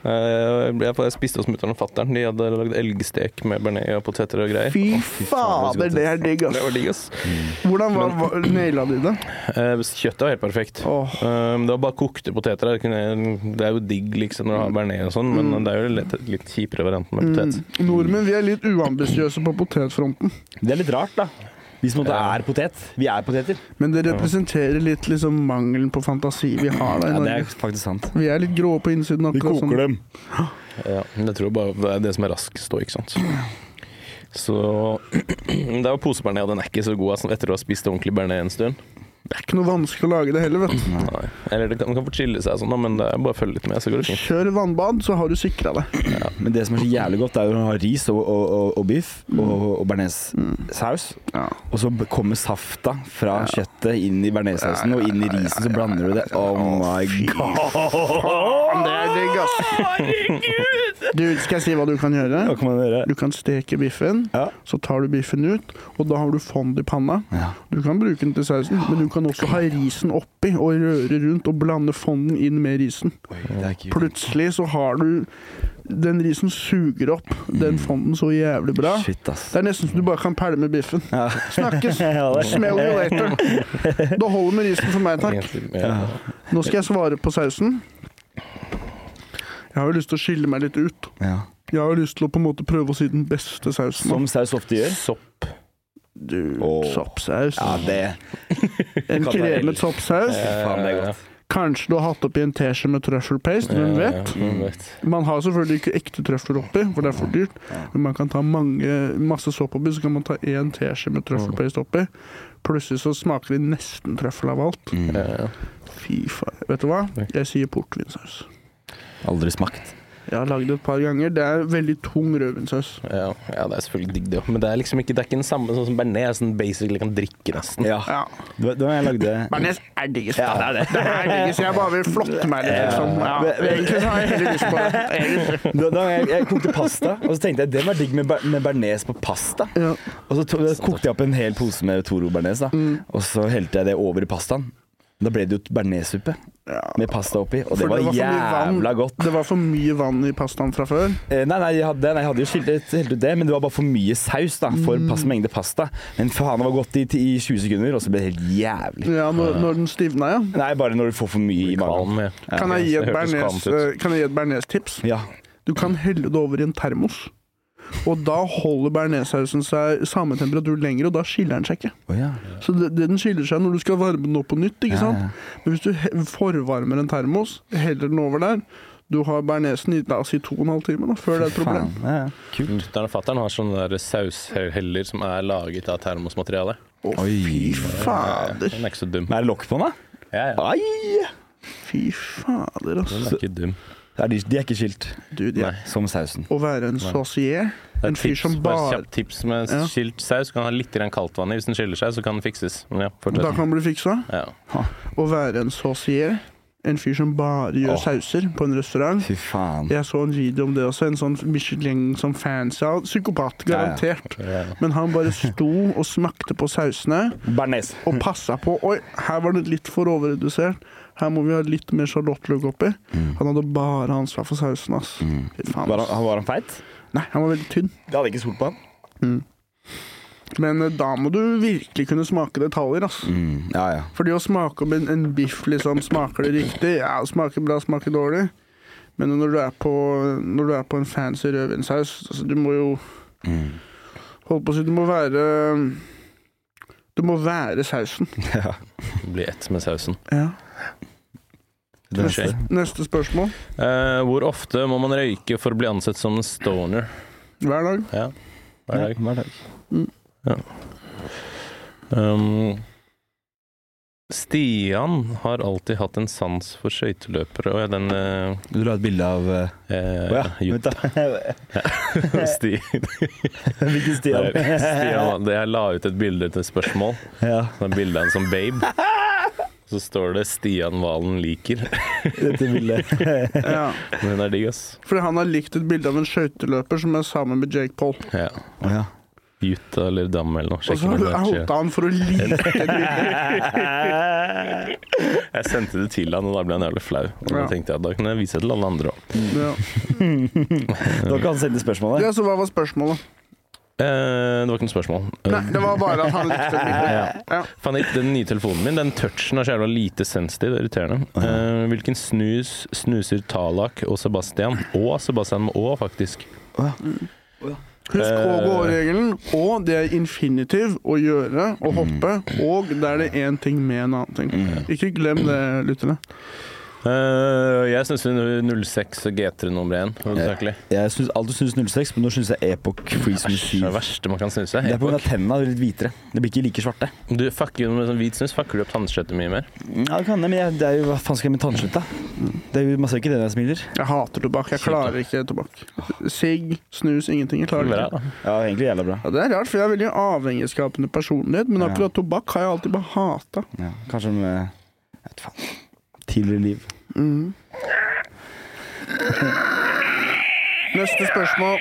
Eh, Jeg, spiste hos mutter'n og fatter'n. De hadde lagd elgstek med bearnés og poteter og greier. Fy fy faen, det er fader, det er digg, Det var digg, ass. Hvordan var, var, naila de det? Eh, Kjøttet var helt perfekt. Eh, Det var bare kokte poteter. Det er jo digg liksom når du har bearnés og sånn, men det er jo litt, litt kjipere varianten med potet. Mm. Nordmenn vi er litt uambisiøse på potetfronten. Det er litt rart, da. Vi som måtte er potet. Vi er poteter. Men det representerer litt liksom mangelen på fantasi vi har da i Ja, det er Norge. faktisk sant. Vi er litt grå på innsiden. akkurat koker dem. Ja, men jeg tror bare det er det som er raskest òg, ikke sant. Så det var posebearnés, og den er ikke så god altså, etter å ha spist ordentlig bearnés en stund. Det er ikke noe vanskelig å lage det heller, vet du. Nei. Eller det kan, man kan få chille seg sånn, da, men det er bare å følge litt med, så går det fint. Kjør vannbad, så har du sikra det. Men det som er så jævlig godt, er jo å ha ris og, og, og, og biff og, og bearnéssaus. Ja. Og så kommer safta fra kjøttet inn i bearnéssausen og inn i risen, så blander du det. Oh my god! Faen, det er digg, ass. Du, skal jeg si hva du kan gjøre? Hva kan man gjøre? Du kan steke biffen, Ja. så tar du biffen ut, og da har du fond i panna. Ja. Du kan bruke den til sausen, men du kan også ha risen oppi og røre rundt og blande fonden inn med risen. Plutselig så har du Den risen suger opp den fonden så jævlig bra. Shit, ass. Det er nesten så du bare kan pælme biffen. Ja. Snakkes! Smell you later. Det holder med risen for meg, takk. Ja. Nå skal jeg svare på sausen. Jeg har jo lyst til å skille meg litt ut. Ja. Jeg har jo lyst til å på en måte prøve å si den beste sausen. Som saus ofte gjør. Sopp. Du, oh. soppsaus. Ja, det En kremet soppsaus. Faen, det er godt. Kanskje du har hatt oppi en teskje med trøffelpaste, hvem vet? Ja, hvem vet. Man har selvfølgelig ikke ekte trøfler oppi, for det er for dyrt. Men man kan ta mange, masse sopp oppi, så kan man ta én teskje med trøffelpaste oppi. Plutselig så smaker det nesten trøffel av alt. Mm. Fy faen. Vet du hva? Jeg sier portvinsaus. Aldri smakt. Jeg har lagd det et par ganger. Det er veldig tung rødvinsaus. Ja, ja, det er selvfølgelig digg, det òg. Men det er liksom ikke, det er ikke den samme sånn som bearnés. Sånn basically kan drikke, nesten. Ja. Ja. Det da jeg lagde Bearnés er diggest. Ja, det er det. Det er diggest. Jeg bare vil flotte meg litt, liksom. Ja. Egentlig så har jeg heller lyst på det. Da, da jeg, jeg kokte pasta, og så tenkte jeg det var digg med, med bearnés på pasta. Ja. Og så to, kokte jeg opp en hel pose med Toro bearnés, mm. Og så helte jeg det over i pastaen. Da ble det jo bearnéssuppe Ja. med pasta oppi, og det var, det var jævla godt. Det var for mye vann i pastaen fra før. Eh, Nei, nei, jeg hadde, nei, jeg hadde jo skilt, helt ut det, men det var bare for mye saus da, for Mm. pass mengde pasta. Men faen, det var godt i, i 20 sekunder, og så ble det helt jævlig. Ja, når, når den stivna, ja. Nei, bare når du får for mye i magen. Ja. Eh, kan jeg gi et bearnés-tips? Ja. Du kan helle det over i en termos. Og da holder bearnéssausen seg samme temperatur lenger, og da skiller den seg ikke. Oh, ja. Så det, det den skiller seg når du skal varme den opp på nytt, ikke Ja, sant? ja. Men hvis du forvarmer en termos, heller den over der, du har bearnésen i la oss si to og en halv time da, før det er et problem. Kult. Mutter'n og fatter'n har sånne der sausheller som er laget av termosmateriale. Å, Oi. fy fader. Den er ikke så dum. Men er det lokk på den, da? Ja, ja. Ai! Fy fader, Den altså. er ikke dum. Er de, de er ikke skilt, Du, det, Nei. som sausen. å være en saucier, Det er en et fyr tips, som bare kjapt tips med Ja. skilt saus. Kan ha litt grann kaldtvann i. Hvis den skiller seg, så kan den fikses. Ja, Da kan den bli fiksa. Ja. Å være en saucier, en fyr som bare gjør Åh. sauser på en restaurant. Fy faen. Jeg så en video om det også, en sånn Michelin som fans av. Psykopat, garantert. ja. Ja. Men han bare sto og smakte på sausene Bearnés. og passa på. Oi, her var det litt for overredusert. Her må vi ha litt mer sjalottløk oppi. Han hadde bare ansvar for sausen, ass. Mm. faen, Var han, var han feit? Nei, han var veldig tynn. Det hadde ikke stolt på han. Men eh, da må du virkelig kunne smake detaljer, ass. Mm. Ja, ja. Fordi å smake om en, en biff, liksom, smaker det riktig? Ja, smaker bra, smaker dårlig. Men når du er på, du er på en fancy rødvinsaus, altså, du må jo Mm. Holdt på å si, du må være Du må være sausen. ja. Bli ett med sausen. Ja. Det Neste. neste. Neste spørsmål. Eh, hvor ofte må man røyke for å bli ansett som en stoner? Hver dag. Ja, hver dag. Hver dag. Um, Stian har alltid hatt en sans for skøyteløpere, og den uh, Du la et bilde av uh, eh, Å ja. jo, Vent, da. Sti, Hvilken Stian? Der, Stian det Jeg la ut et bilde til spørsmål. ja, Det er bildet av en som babe. Så står det 'Stian Valen liker'. dette bildet. Ja. Men den er digg, ass. Fordi han har likt et bilde av en skøyteløper som er sammen med Jake Paul. Ja. Oh, ja. Jutta eller dam eller noe. Og så outa han for å like. Jeg sendte det til han, og da ble han jævlig flau. Og da Ja. tenkte jeg at da kunne jeg vise det til alle andre òg. Ja. Da kan han sende spørsmålet. ja, så hva var spørsmålet? Eh, det var ikke noe spørsmål. Nei, det var bare at han likte det. Ja. Ja. Faen, den nye telefonen min, den touchen er så jævla lite sensitiv. Er irriterende. Eh, hvilken snus snuser Talak og Sebastian? Og Sebastian med Å, faktisk. Husk å-gå-regelen, og det er infinitiv å gjøre og hoppe, og da er det én ting med en annen ting. Ikke glem det, lyttere. Eh, jeg syns 06 og G3 nummer 1. Jeg, Jeg syns alltid syns 06, men nå syns jeg Epoch Freeze Det 7. er det verste man kan snuse. Det er pga. tennene er litt hvitere. Det blir ikke like svarte. Du fucker med sånn hvit snus, fucker du opp tannkjøttet mye mer. Ja, det kan jeg, men jeg, det er jo hva faen skal jeg med tannkjøtt, da? Det er jo masse ikke det jeg smiler. Jeg hater tobakk. Jeg klarer ikke tobakk. Sigg, snus, ingenting. Jeg klarer det ikke. Ja, egentlig jævla bra. Ja, det er rart, for jeg er veldig avhengighetsskapende personlighet, men akkurat tobakk har jeg alltid bare hata. Ja, kanskje med jeg vet faen. Tidligere liv. Mm. Neste spørsmål.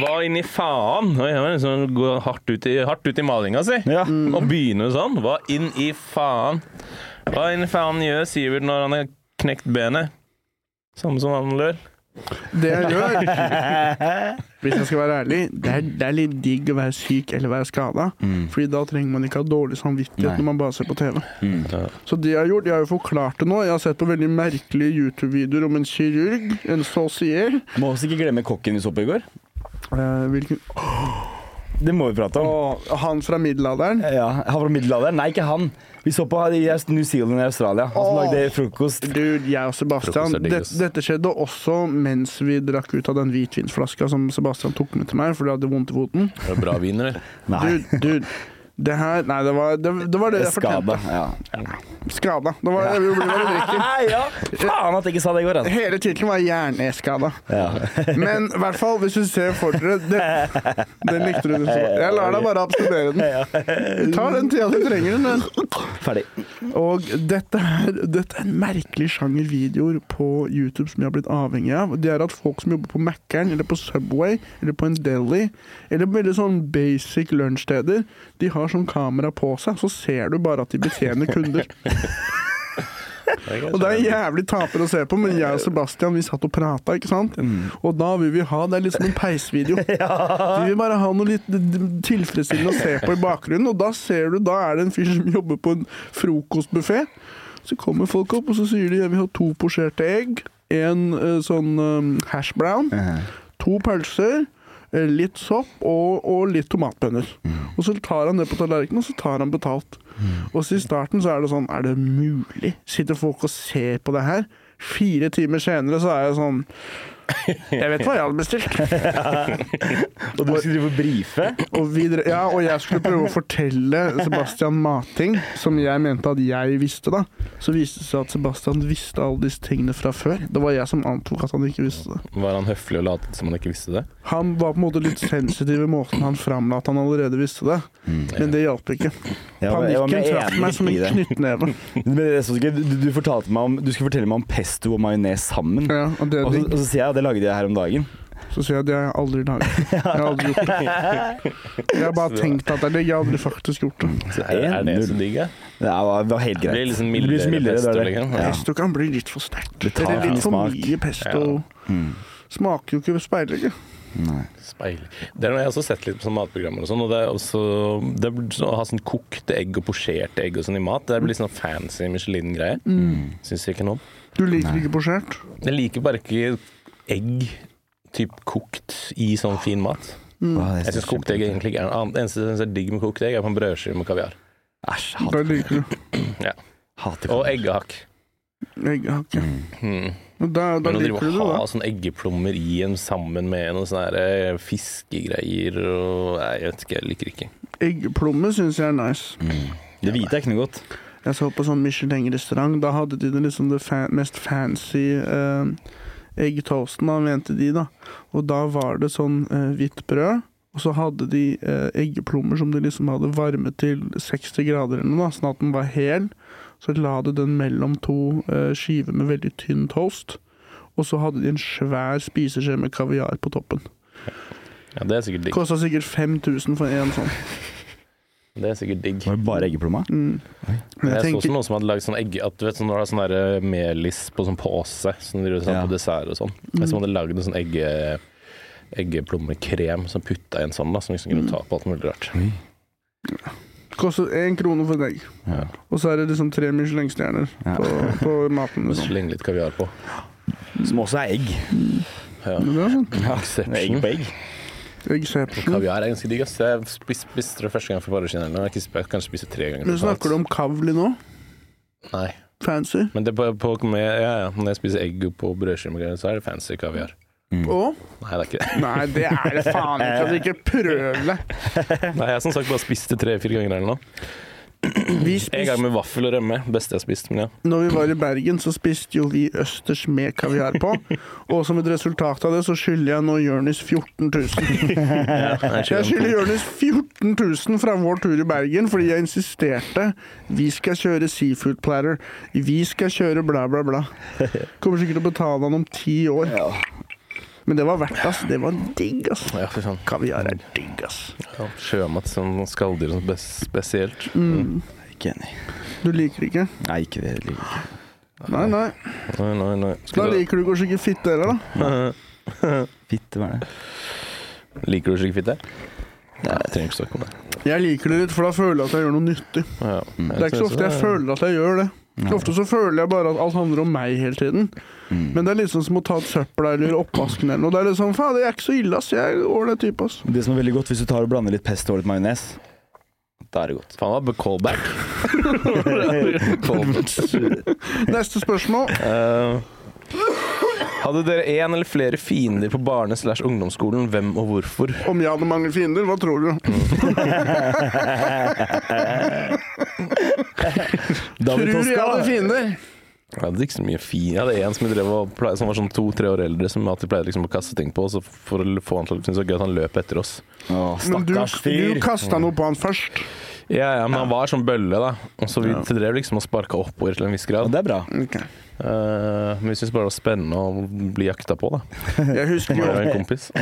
Hva inn i faen? Oi, jeg må liksom gå hardt ut i, hardt ut i malinga si. Ja. Og begynne sånn. Hva inn i faen? Hva inn i faen gjør Sivert når han har knekt benet? Samme som han gjør. Det jeg gjør, hvis jeg skal være ærlig, det er, det er litt digg å være syk eller være skada. Mm. Fordi da trenger man ikke ha dårlig samvittighet Nei. når man bare ser på TV. Mm. Så det jeg har gjort, jeg har jo forklart det nå. Jeg har sett på veldig merkelige YouTube-videoer om en kirurg, en saucier. Må også ikke glemme kokken vi så på i går. Eh, hvilken Det må vi prate om. Og han fra middelalderen. Ja, Han fra middelalderen? Nei, ikke han. Vi så på i New Zealand i Australia. Han som lagde frokost. Dude, jeg og Sebastian Frokost er det. Dette skjedde også mens vi drakk ut av den hvitvinsflaska som Sebastian tok med til meg, fordi jeg hadde vondt i foten. Er det bra vin, eller? Nei, Dude, dude. Det her Nei, det var det, det, var det jeg skada. fortalte. Ja. Skada. Det var jeg blir hva du drikker. ja. Faen at jeg ikke sa det i går, altså. Hele tittelen var 'hjerneskada'. Ja. Men i hvert fall, hvis du ser for dere det, Den likte du. Jeg lar deg bare absorbere den. Ta den tida du trenger den. Ferdig. Og dette er, dette er en merkelig sjanger videoer på YouTube som jeg har blitt avhengig av. Det er at folk som jobber på Mækkern, eller på Subway, eller på en deli, eller på veldig sånn basic lunsjsteder, de har sånn kamera på seg, så ser du bare at de betjener kunder. Og det er jævlig taper å se på, men jeg og Sebastian vi satt og prata, ikke sant? Og da vil vi ha Det er litt som en peisvideo. Vi vil bare ha noe litt tilfredsstillende å se på i bakgrunnen, og da ser du Da er det en fyr som jobber på en frokostbuffé. Så kommer folk opp, og så sier de jeg vil ha to posjerte egg, en eh, sånn um, hash brown, to pølser, litt sopp og, og litt tomatbønner. Og så tar han det på tallerkenen, og så tar han betalt. Og så i starten så er det sånn Er det mulig? Sitter folk og ser på det her? Fire timer senere så er jeg sånn Jeg vet hva jeg hadde bestilt. Og du skulle drive og brife? Og, videre, ja, og jeg skulle prøve å fortelle Sebastian mating, som jeg mente at jeg visste. da Så viste det seg at Sebastian visste alle disse tingene fra før. Det var jeg som antok at han ikke visste det. Var han høflig og latet som han ikke visste det? Han var på en måte litt sensitiv i måten han framla at han allerede visste det. Men det hjalp ikke. Var Panikken med traff meg som en knyttneve. Du, du, fortalte meg om, du skulle fortelle meg om pesto og majones sammen. Ja, og det Og så, og så sier jeg det lagde jeg her om dagen. Så sier jeg at har jeg aldri laget. Jeg har aldri gjort det. Jeg har bare tenkt at det er det. jeg har aldri faktisk gjort det. Så Er, er det så digg, ja? Det var, var helt Det greit. blir liksom Det blir så mildere mildere, det er pesto, det. liksom. Ja. Pesto kan bli litt for sterkt. Det tar litt for smak. mye pesto. Mm. Smaker jo ikke speilegget. Nei. Speil. Det har jeg også sett litt på sånn matprogrammer og sånn, og det er også det er sånn, Å ha sånn kokte egg og posjerte egg og sånn i mat, det blir litt sånn fancy Michelin-greie. Mm. Syns jeg ikke noe om. Du liker ikke posjert? Jeg liker bare ikke egg typ kokt i sånn fin mat. Mm. det Jeg syns kokt egg egentlig ikke er noe annet. Det eneste jeg synes er digg med kokt egg, er på en brødskive med kaviar. Æsj, hater, liker du hater Og eggehakk. eggehakk. ja. Mm. Da, da Men å drive og ha sånne sånn eggeplommer i en sammen med noen sånne eh, fiskegreier og Nei, jeg vet ikke, jeg liker ikke. Eggeplomme syns jeg er nice. Det hvite er ikke noe godt. Jeg så på sånn Michelin-restaurant. Da hadde de det liksom det fa mest fancy eh, eggtoasten, da, mente de, da. Og da var det sånn eh, hvitt brød. Og så hadde de eh, eggeplommer som de liksom hadde varmet til 60 grader eller noe, da, sånn at den var hel. Så la de den mellom to eh, skiver med veldig tynn toast. Og så hadde de en svær spiseskje med kaviar på toppen. Ja, det er sikkert digg. Kosta sikkert 5000 for én sånn. Det er sikkert digg. Var det bare eggeplomma? Mm. Jeg, Jeg, jeg så noen som hadde lagd sånn egg At du vet sånn når det er sånn der melis på sånn pose Som de sånn Ja. på dessert og sånn. Jeg som hadde lagd en sånn egge, eggeplommekrem som putta i en sånn, da, som liksom kunne ta på alt mulig rart. koster én krone for et egg. Ja. Og så er det liksom tre Michelin-stjerner Ja. på, på maten. Liksom. slenge litt kaviar på. Som også er egg. Ja. Det er sånn. Ja, egg på egg. Eggception. Kaviar er ganske digg. ass. Jeg spiste, spis, det første gang for et par år siden. eller. Jeg kan spise tre ganger. Men snakker du om kavli nå? Nei. Fancy? Men det på, på, med, ja, ja. når jeg spiser egg på brødskive, så er det fancy kaviar. Å? Nei, det er ikke det. Nei, det er det faen ikke. Altså, ikke prøv det. Nei, jeg har som sagt bare spist det tre-fire ganger eller noe. Vi En gang med vaffel og rømme. Beste jeg har spist. Men ja. Når vi var i Bergen, så spiste jo vi østers med kaviar på. Og som et resultat av det, så skylder jeg nå Jonis 14 000. Jeg skylder Jonis 14 000 fra vår tur i Bergen fordi jeg insisterte. Vi skal kjøre seafood platter. Vi skal kjøre bla, bla, bla. Kommer sikkert til å betale han om ti år. Men det var verdt ass. Det var digg, ass. Ja, for sånn. Kaviar er digg, ass. Ja, sjømat som skalldyr og sånn spesielt. Mm. Ikke enig. Du liker det ikke? Nei, ikke det. jeg liker ikke. Nei, nei. Nei, nei, nei. Da liker du kanskje ikke fitte heller, da? Fitte, hva er det? Liker du skikkfitte? Nei, jeg trenger ikke snakke om det. Jeg liker det litt, for da føler jeg at jeg gjør noe nyttig. Ja, Mm. Det er ikke så ofte jeg føler at jeg gjør det. Ofte så føler jeg bare at alt handler om meg hele tiden. Mm. Men det er liksom som å ta et søppel eller oppvasken eller noe. Det er liksom, faen, det er ikke så ille, ass. Jeg er ålreit type, ass. Det som er veldig godt, hvis du tar og blander litt pesto og litt majones, da er det godt. Faen, det var callback. Neste spørsmål. Uh, hadde dere én eller flere fiender på barne- slash ungdomsskolen? Hvem og hvorfor? Om jeg hadde mange fiender, hva tror du? David Tror jeg hadde fiender? Jeg hadde ikke så mye fin Jeg hadde en som, jeg drev og pleide, som var sånn to-tre år eldre, som alltid pleide liksom å kaste ting på oss. For å få han til å synes det var gøy at han løp etter oss. Å, Men du, du kasta noe på han først. Ja, ja, Men han var sånn bølle, da. Og så vi Ja. drev liksom og sparka oppover til en viss grad. grad. det er bra. Ok. Eh, men vi syns bare det var spennende å bli jakta på, da. Jeg husker jo.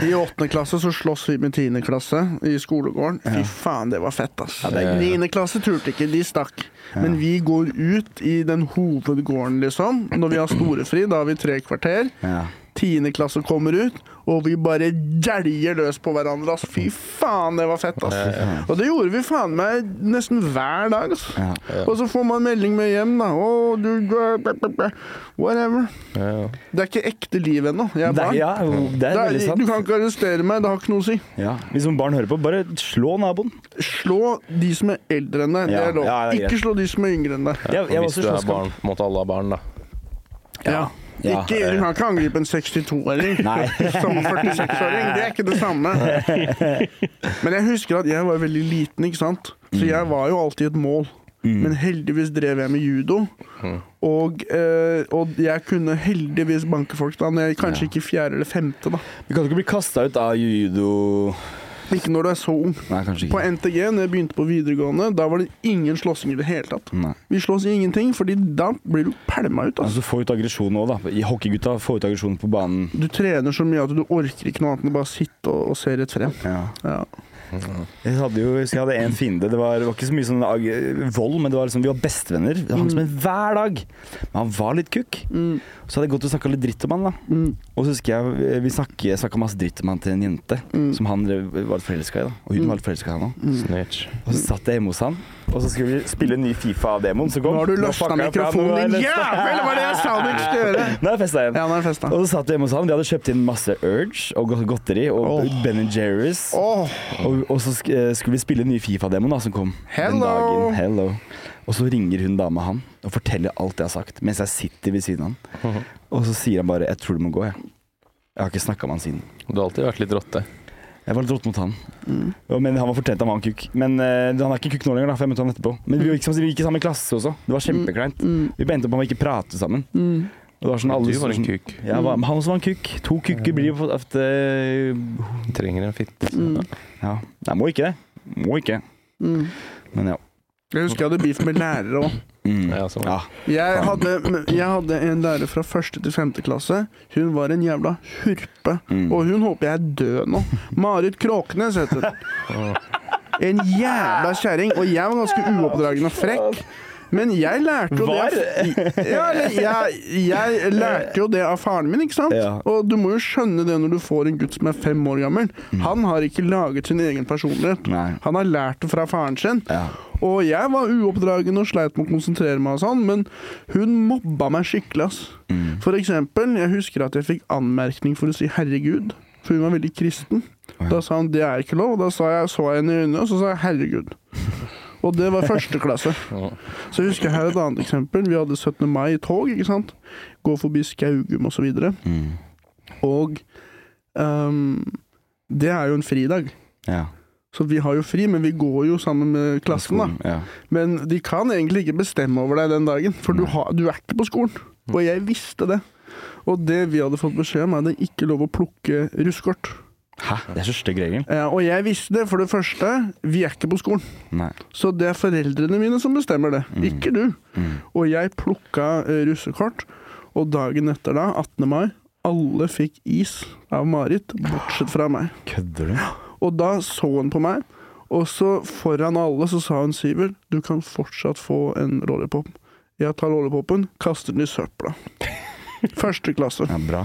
I åttende klasse så sloss vi med tiende klasse i skolegården. Fy faen, det var fett, ass. Niende klasse turte ikke, de stakk. Men vi går ut i den hovedgården, liksom. Når vi har storefri, da har vi tre kvarter. Ja. Tiende klasse kommer ut, og vi bare dæljer løs på hverandre, ass. Fy faen, det var fett, ass. Og det gjorde vi faen meg nesten hver dag, ass. Ja. Og så får man melding med hjem, da. Oh, du. Whatever. Det er ikke ekte liv ennå. Jeg er Det er, barn. ja, det er veldig sant. du kan ikke arrestere meg, det har ikke noe å si. Ja. Hvis noen barn hører på, bare slå naboen. Slå de som er eldre enn deg, det er lov. ja. Ikke slå de som er yngre enn deg. Jeg Hvis du er barn, måtte alle ha barn, da. Ja. Ja. Ikke, du kan ikke angripe en 62-åring Nei. som 46-åring. Det er ikke det samme. Men jeg husker at jeg var veldig liten, ikke sant. Så jeg var jo alltid et mål. Men heldigvis drev jeg med judo. Og, eh, og jeg kunne heldigvis banke folk da, når jeg kanskje ikke fjerde eller femte. da. Du kan ikke bli kasta ut av judo Ikke når du er så ung. Nei, kanskje På. NTG, når jeg begynte på videregående, da var det ingen slåssing i det hele tatt. Nei. Vi slåss i ingenting, fordi da blir du pælma ut. Altså. Altså, få ut aggresjon òg, da. I Hockeygutta, få ut aggresjon på banen. Du trener så mye at du orker ikke noe annet enn å bare sitte og, og se rett frem. Ja. Ja. Jeg hadde jo jeg hadde en fiende. Det var, det var ikke så mye sånn ag- vold, men det var liksom, vi var bestevenner. Det hang som en hver dag. Men han var litt kukk. Mm, Så hadde jeg gått og snakka litt dritt om han. da mm, Og så husker jeg eh, vi snakka masse dritt om han til en jente mm. som han var litt forelska i. da Og hun var litt forelska i han òg. Snitch. Og så satt jeg hjemme hos han, og så skulle vi spille en ny Fifa-demoen som kom. Nå har du løsna mikrofonen din. Jævel, hva var det jeg sa du ikke skulle gjøre? Nå er det festa igjen. Ja, nå er festa. Og så satt vi hjemme hos han. De hadde kjøpt inn masse Urge og godteri og oh. Ben Jerry's. Oh. Og, og så eh, skulle vi spille en ny Fifa-demoen da som kom den dagen. Hello. Og så ringer hun dama han og forteller alt jeg har sagt, mens jeg sitter ved siden av han. Og så sier han bare 'jeg tror du må gå', jeg. Jeg har ikke snakka med han siden. Du har alltid vært litt rotte. Jeg var litt rått mot han. Mm. Ja, Men han var fortjent av en kukk. Men uh, han er ikke kukk nå lenger, da, for jeg møtte han etterpå. Men vi gikk, vi gikk i samme klasse også. Det var kjempekleint. mm, Vi endte opp med å ikke prate sammen. mm. Og det var sånn alle Du var en kuk. Ja, var, han også var en kukk. To kukker blir jo ofte Trenger en fitte. Mm. Ja. Nei, må ikke det. Må ikke. Mm. Men ja. Jeg husker jeg hadde beef med lærere òg. Mm. Ja, sånn. ja. Jeg hadde, jeg hadde en lærer fra første til femte klasse. Hun var en jævla hurpe. Mm. Og hun håper jeg er død nå. Marit Kråknes heter hun. En jævla kjerring. Og jeg var ganske uoppdragen og frekk. Men jeg lærte jo Var? det ja, jeg, jeg lærte jo det av faren min, ikke sant? Ja. Og du må jo skjønne det når du får en gutt som er fem år gammel. Han har ikke laget sin egen personlighet. Nei. Han har lært det fra faren sin. Ja. Og jeg var uoppdragen og sleit med å konsentrere meg og sånn, men hun mobba meg skikkelig, ass. Mm. For eksempel, jeg husker at jeg fikk anmerkning for å si 'herregud', for hun var veldig kristen. Da sa hun 'det er ikke lov', og da jeg, så jeg henne i øynene, og så sa jeg 'herregud'. Og det var første klasse. Så jeg husker her et annet eksempel. Vi hadde 17. mai i tog, ikke sant. Gå forbi Skaugum og så. Mm. Og um, det er jo en fridag. ja. Så vi har jo fri, men vi går jo sammen med klassen, da. Ja. Men de kan egentlig ikke bestemme over deg den dagen, for du, har, du er ikke på skolen. Og jeg visste det. Og det vi hadde fått beskjed om, er at det ikke lov å plukke russekort. Hæ? Det er så stygg regel. Eh, og jeg visste det, for det første, vi er ikke på skolen. Nei. Så det er foreldrene mine som bestemmer det, ikke du. Mm. Og jeg plukka eh, russekort, og dagen etter da, 18. mai, alle fikk is av Marit, bortsett fra meg. Kødder du? Og da så hun på meg, og så foran alle så sa hun Sivert, du kan fortsatt få en lollipop. Jeg tar lollipopen, kaster den i søpla. Første klasse. Ja, bra.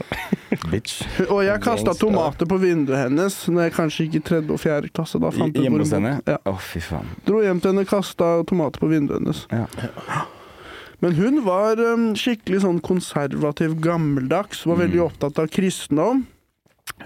Bitch. Og jeg kasta tomater på vinduet hennes når jeg kanskje gikk i tredje og fjerde klasse. Da fant Hjemme hos henne? bodde. Å, Ja. fy faen. Dro hjem til henne, kasta tomater på vinduet hennes. Ja. Men hun var um, skikkelig sånn konservativ, gammeldags, var veldig Mm. opptatt av kristendom.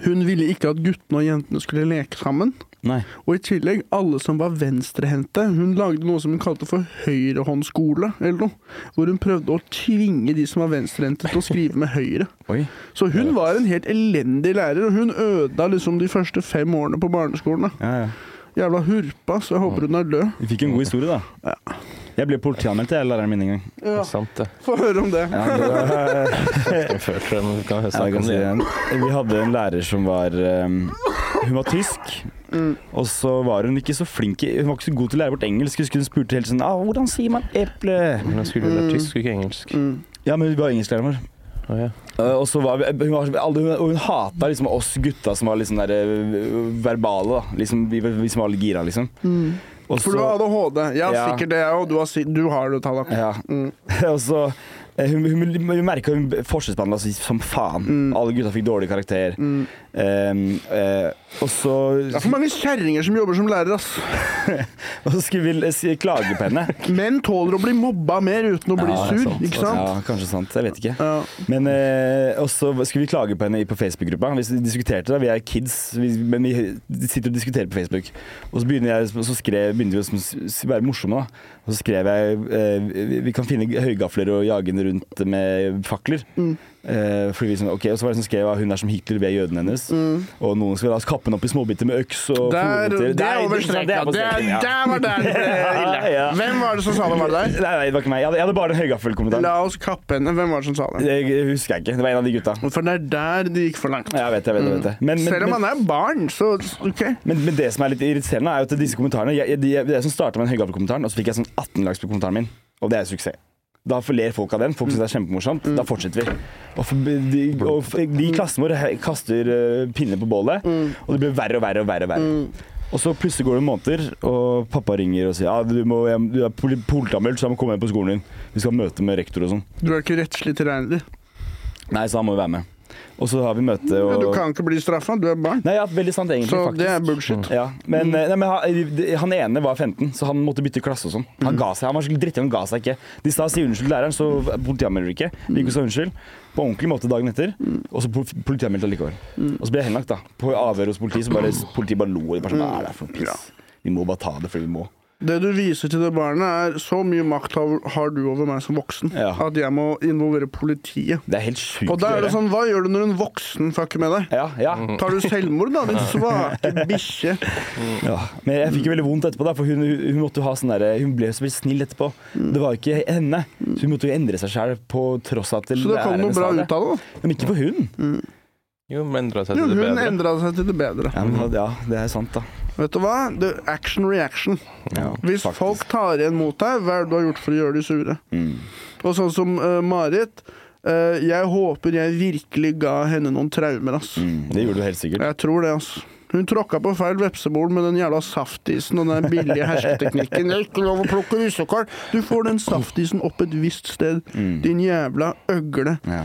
Hun ville ikke at guttene og jentene skulle leke sammen. Nei. Og i tillegg, alle som var venstrehendte. Hun lagde noe som hun kalte for høyrehåndsskole, eller noe. Hvor hun prøvde å tvinge de som var venstrehendte til å skrive med høyre. Oi. Så hun var en helt elendig lærer, og hun ødela liksom de første fem årene på barneskolen. Ja, ja. Jævla hurpa, så jeg håper hun er død. Vi fikk en god historie, da. Ja. Jeg ble politianmeldt, jeg, læreren min en gang. Ja, Sant. Få høre om det. Ja, det var. Vi hadde en lærer som var um, Hun var tysk. Mm. Og så var hun ikke så flink Hun var ikke så god til å lære bort engelsk. Husker hun spurte helt sånn ah, 'Hvordan sier man eple?' Men hun skulle jo Mm. lære tysk, ikke engelsk. Mm. Ja, men hun var engelsklæreren vår. Ja. Uh, og så var hun var, hun, og hun hata liksom oss gutta som var sånn der, uh, verbale. da Liksom, vi, vi som var litt gira, liksom. Mm. Også, For du så- har ADHD. Jeg har Ja. sikkert det, jeg òg. Du, har du har det, Tallak. Ja. Mm. og så eh, hun, hun, hun merka hun forskjellsbehandla altså, som faen. Mm. Alle gutta fikk dårlig karakter. Mm. Um, uh, og så Det er for mange kjerringer som jobber som lærer, ass. Og så skulle vi klage på henne. Menn tåler å bli mobba mer uten å bli Ja, sur, sant. ikke sant? Ja, kanskje sant. Jeg vet ikke. Ja. Men uh, Og så skulle vi klage på henne på Facebook-gruppa. Vi diskuterte det, vi er kids, vi, men vi sitter og diskuterer på Facebook. Og så jeg, så skrev, begynte vi å være morsomme, da. Og så skrev jeg uh, vi- vi kan finne høygafler og jage henne rundt med fakler. Mm. Eh, fordi vi sånn, ok, Og så var det som skrev at hun er som Hitler, vi er jødene hennes. Mm. Og noen skal la oss kappe henne opp i småbiter med øks. Og Der, til- det er over det Det streken, ja. Der var der det ble ille. Ja. Hvem var det som sa det? Var det der? Nei, nei, det var ikke meg. Jeg hadde, jeg hadde bare en høygaffelkommentar. La oss kappe henne. Hvem var det som sa det? Det husker jeg ikke. Det var en av de gutta. For det er der det gikk for langt. Jeg vet jeg vet jeg vet. Men, men, Selv om han er barn, så OK. men, men det som er litt irriterende, er jo at disse kommentarene jeg, jeg, Det er som starta med den høygaffelkommentaren, og så fikk jeg sånn 18 lags på kommentaren min. Og det er suksess. Da ler folk av den. Folk syns det er kjempemorsomt. Da fortsetter vi. Og, for, de, og de i klassen vår kaster uh, pinner på bålet, og det blir verre og verre og verre. Og verre. Og så plutselig går det måneder, og pappa ringer og sier ja, du, må, hjem- du er poli- politianmeldt, så jeg må komme hjem på skolen din. Vi skal ha møte med rektor og sånn. Du er ikke rettslig tilregnelig. Nei, så han må jo være med. Og så har vi møte og Du kan ikke bli straffa, du er barn. Nei, ja, veldig sant egentlig, Så faktisk. det er bullshit. Ja, men, eh, nei, men han, han ene var 15, så han måtte bytte klasse og sånn. Han ga seg, han var skikkelig drittig, han ga seg ikke. De sa si unnskyld til læreren, så politianmelder du ikke. Vi ikke sa unnskyld. På ordentlig måte dagen etter, og så pol- politianmeldt allikevel. Og så ble jeg henlagt, da. På avhør hos politiet, så bare, politiet bare lo. og Bare sånn, Hva er det for noe piss? Vi må bare ta det fordi vi må. Det du viser til det barnet, er så mye makt har, du over meg som voksen Ja. at jeg må involvere politiet. Det er helt sykt Og da er det sånn, hva gjør du når en voksen fucker med deg? Ja, ja, Tar du selvmord, da, din svake bikkje? ja. Men jeg fikk jo veldig vondt etterpå, da, for hun, hun måtte jo ha sånn derre Hun ble så veldig snill etterpå. Det var jo ikke henne. Så hun måtte jo endre seg sjæl på tross av at Så det kom noe bra ut av det. Men ikke for hun. Jo, men endra seg til det hun bedre. endra seg til det bedre. Ja, men, ja, det er sant, da. Vet du hva? Det er action reaction. Ja, Hvis faktisk. folk tar igjen mot deg, hva er det du har gjort for å gjøre de sure? Mm. Og sånn som uh, Marit. Uh, jeg håper jeg virkelig ga henne noen traumer, ass. Mm, det gjorde du helt sikkert. Jeg tror det, ass. Hun tråkka på feil vepsebol med den jævla saftisen og den billige hersketeknikken. Det er ikke lov å plukke russekål! Du får den saftisen opp et visst sted. Mm. Din jævla øgle. Ja.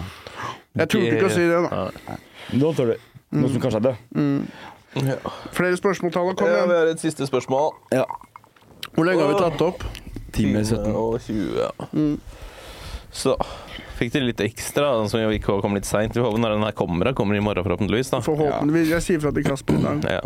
Jeg turte ikke å si det, da. Nå tør du noe som kanskje er død. Ja. Flere spørsmål, Tala. Kom Ja, vi har et siste spørsmål. Ja. Hvor lenge har vi tatt opp? Time 17. og 20, ja. Mm. Så fikk dere litt ekstra, som vi ikke kom litt seint. Vi håper når den her kommer. Kommer i morgen, forhåpentligvis. da. Forhåpentligvis. Jeg sier fra til Kasper i dag. Ja.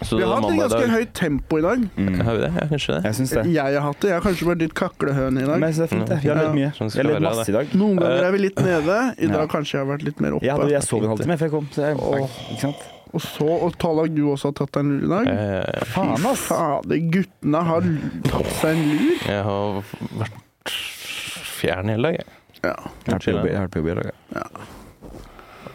Så Vi har hatt et ganske høyt tempo i dag. Mm. Har vi det? Ja, kanskje det. Jeg syns det. Jeg har hatt det. Jeg har kanskje vært litt kaklehøne i dag. jeg det er fint, det. Vi har litt mye. Sånn Vi skal har det masse i dag. Noen ganger Eh, er vi litt nede. I dag ja. kanskje jeg har vært litt mer oppe. Ja, jeg sov en halvtime før jeg kom. Så jeg, oh. ikke sant? Og så og taler du også har tatt deg en lur i dag. Eh, Faen, ass. Fader, guttene har tatt seg en lur. Jeg har vært fjern hele dag, jeg. Ja. Jeg har vært på jobb- jeg har vært på jobb i dag. ja.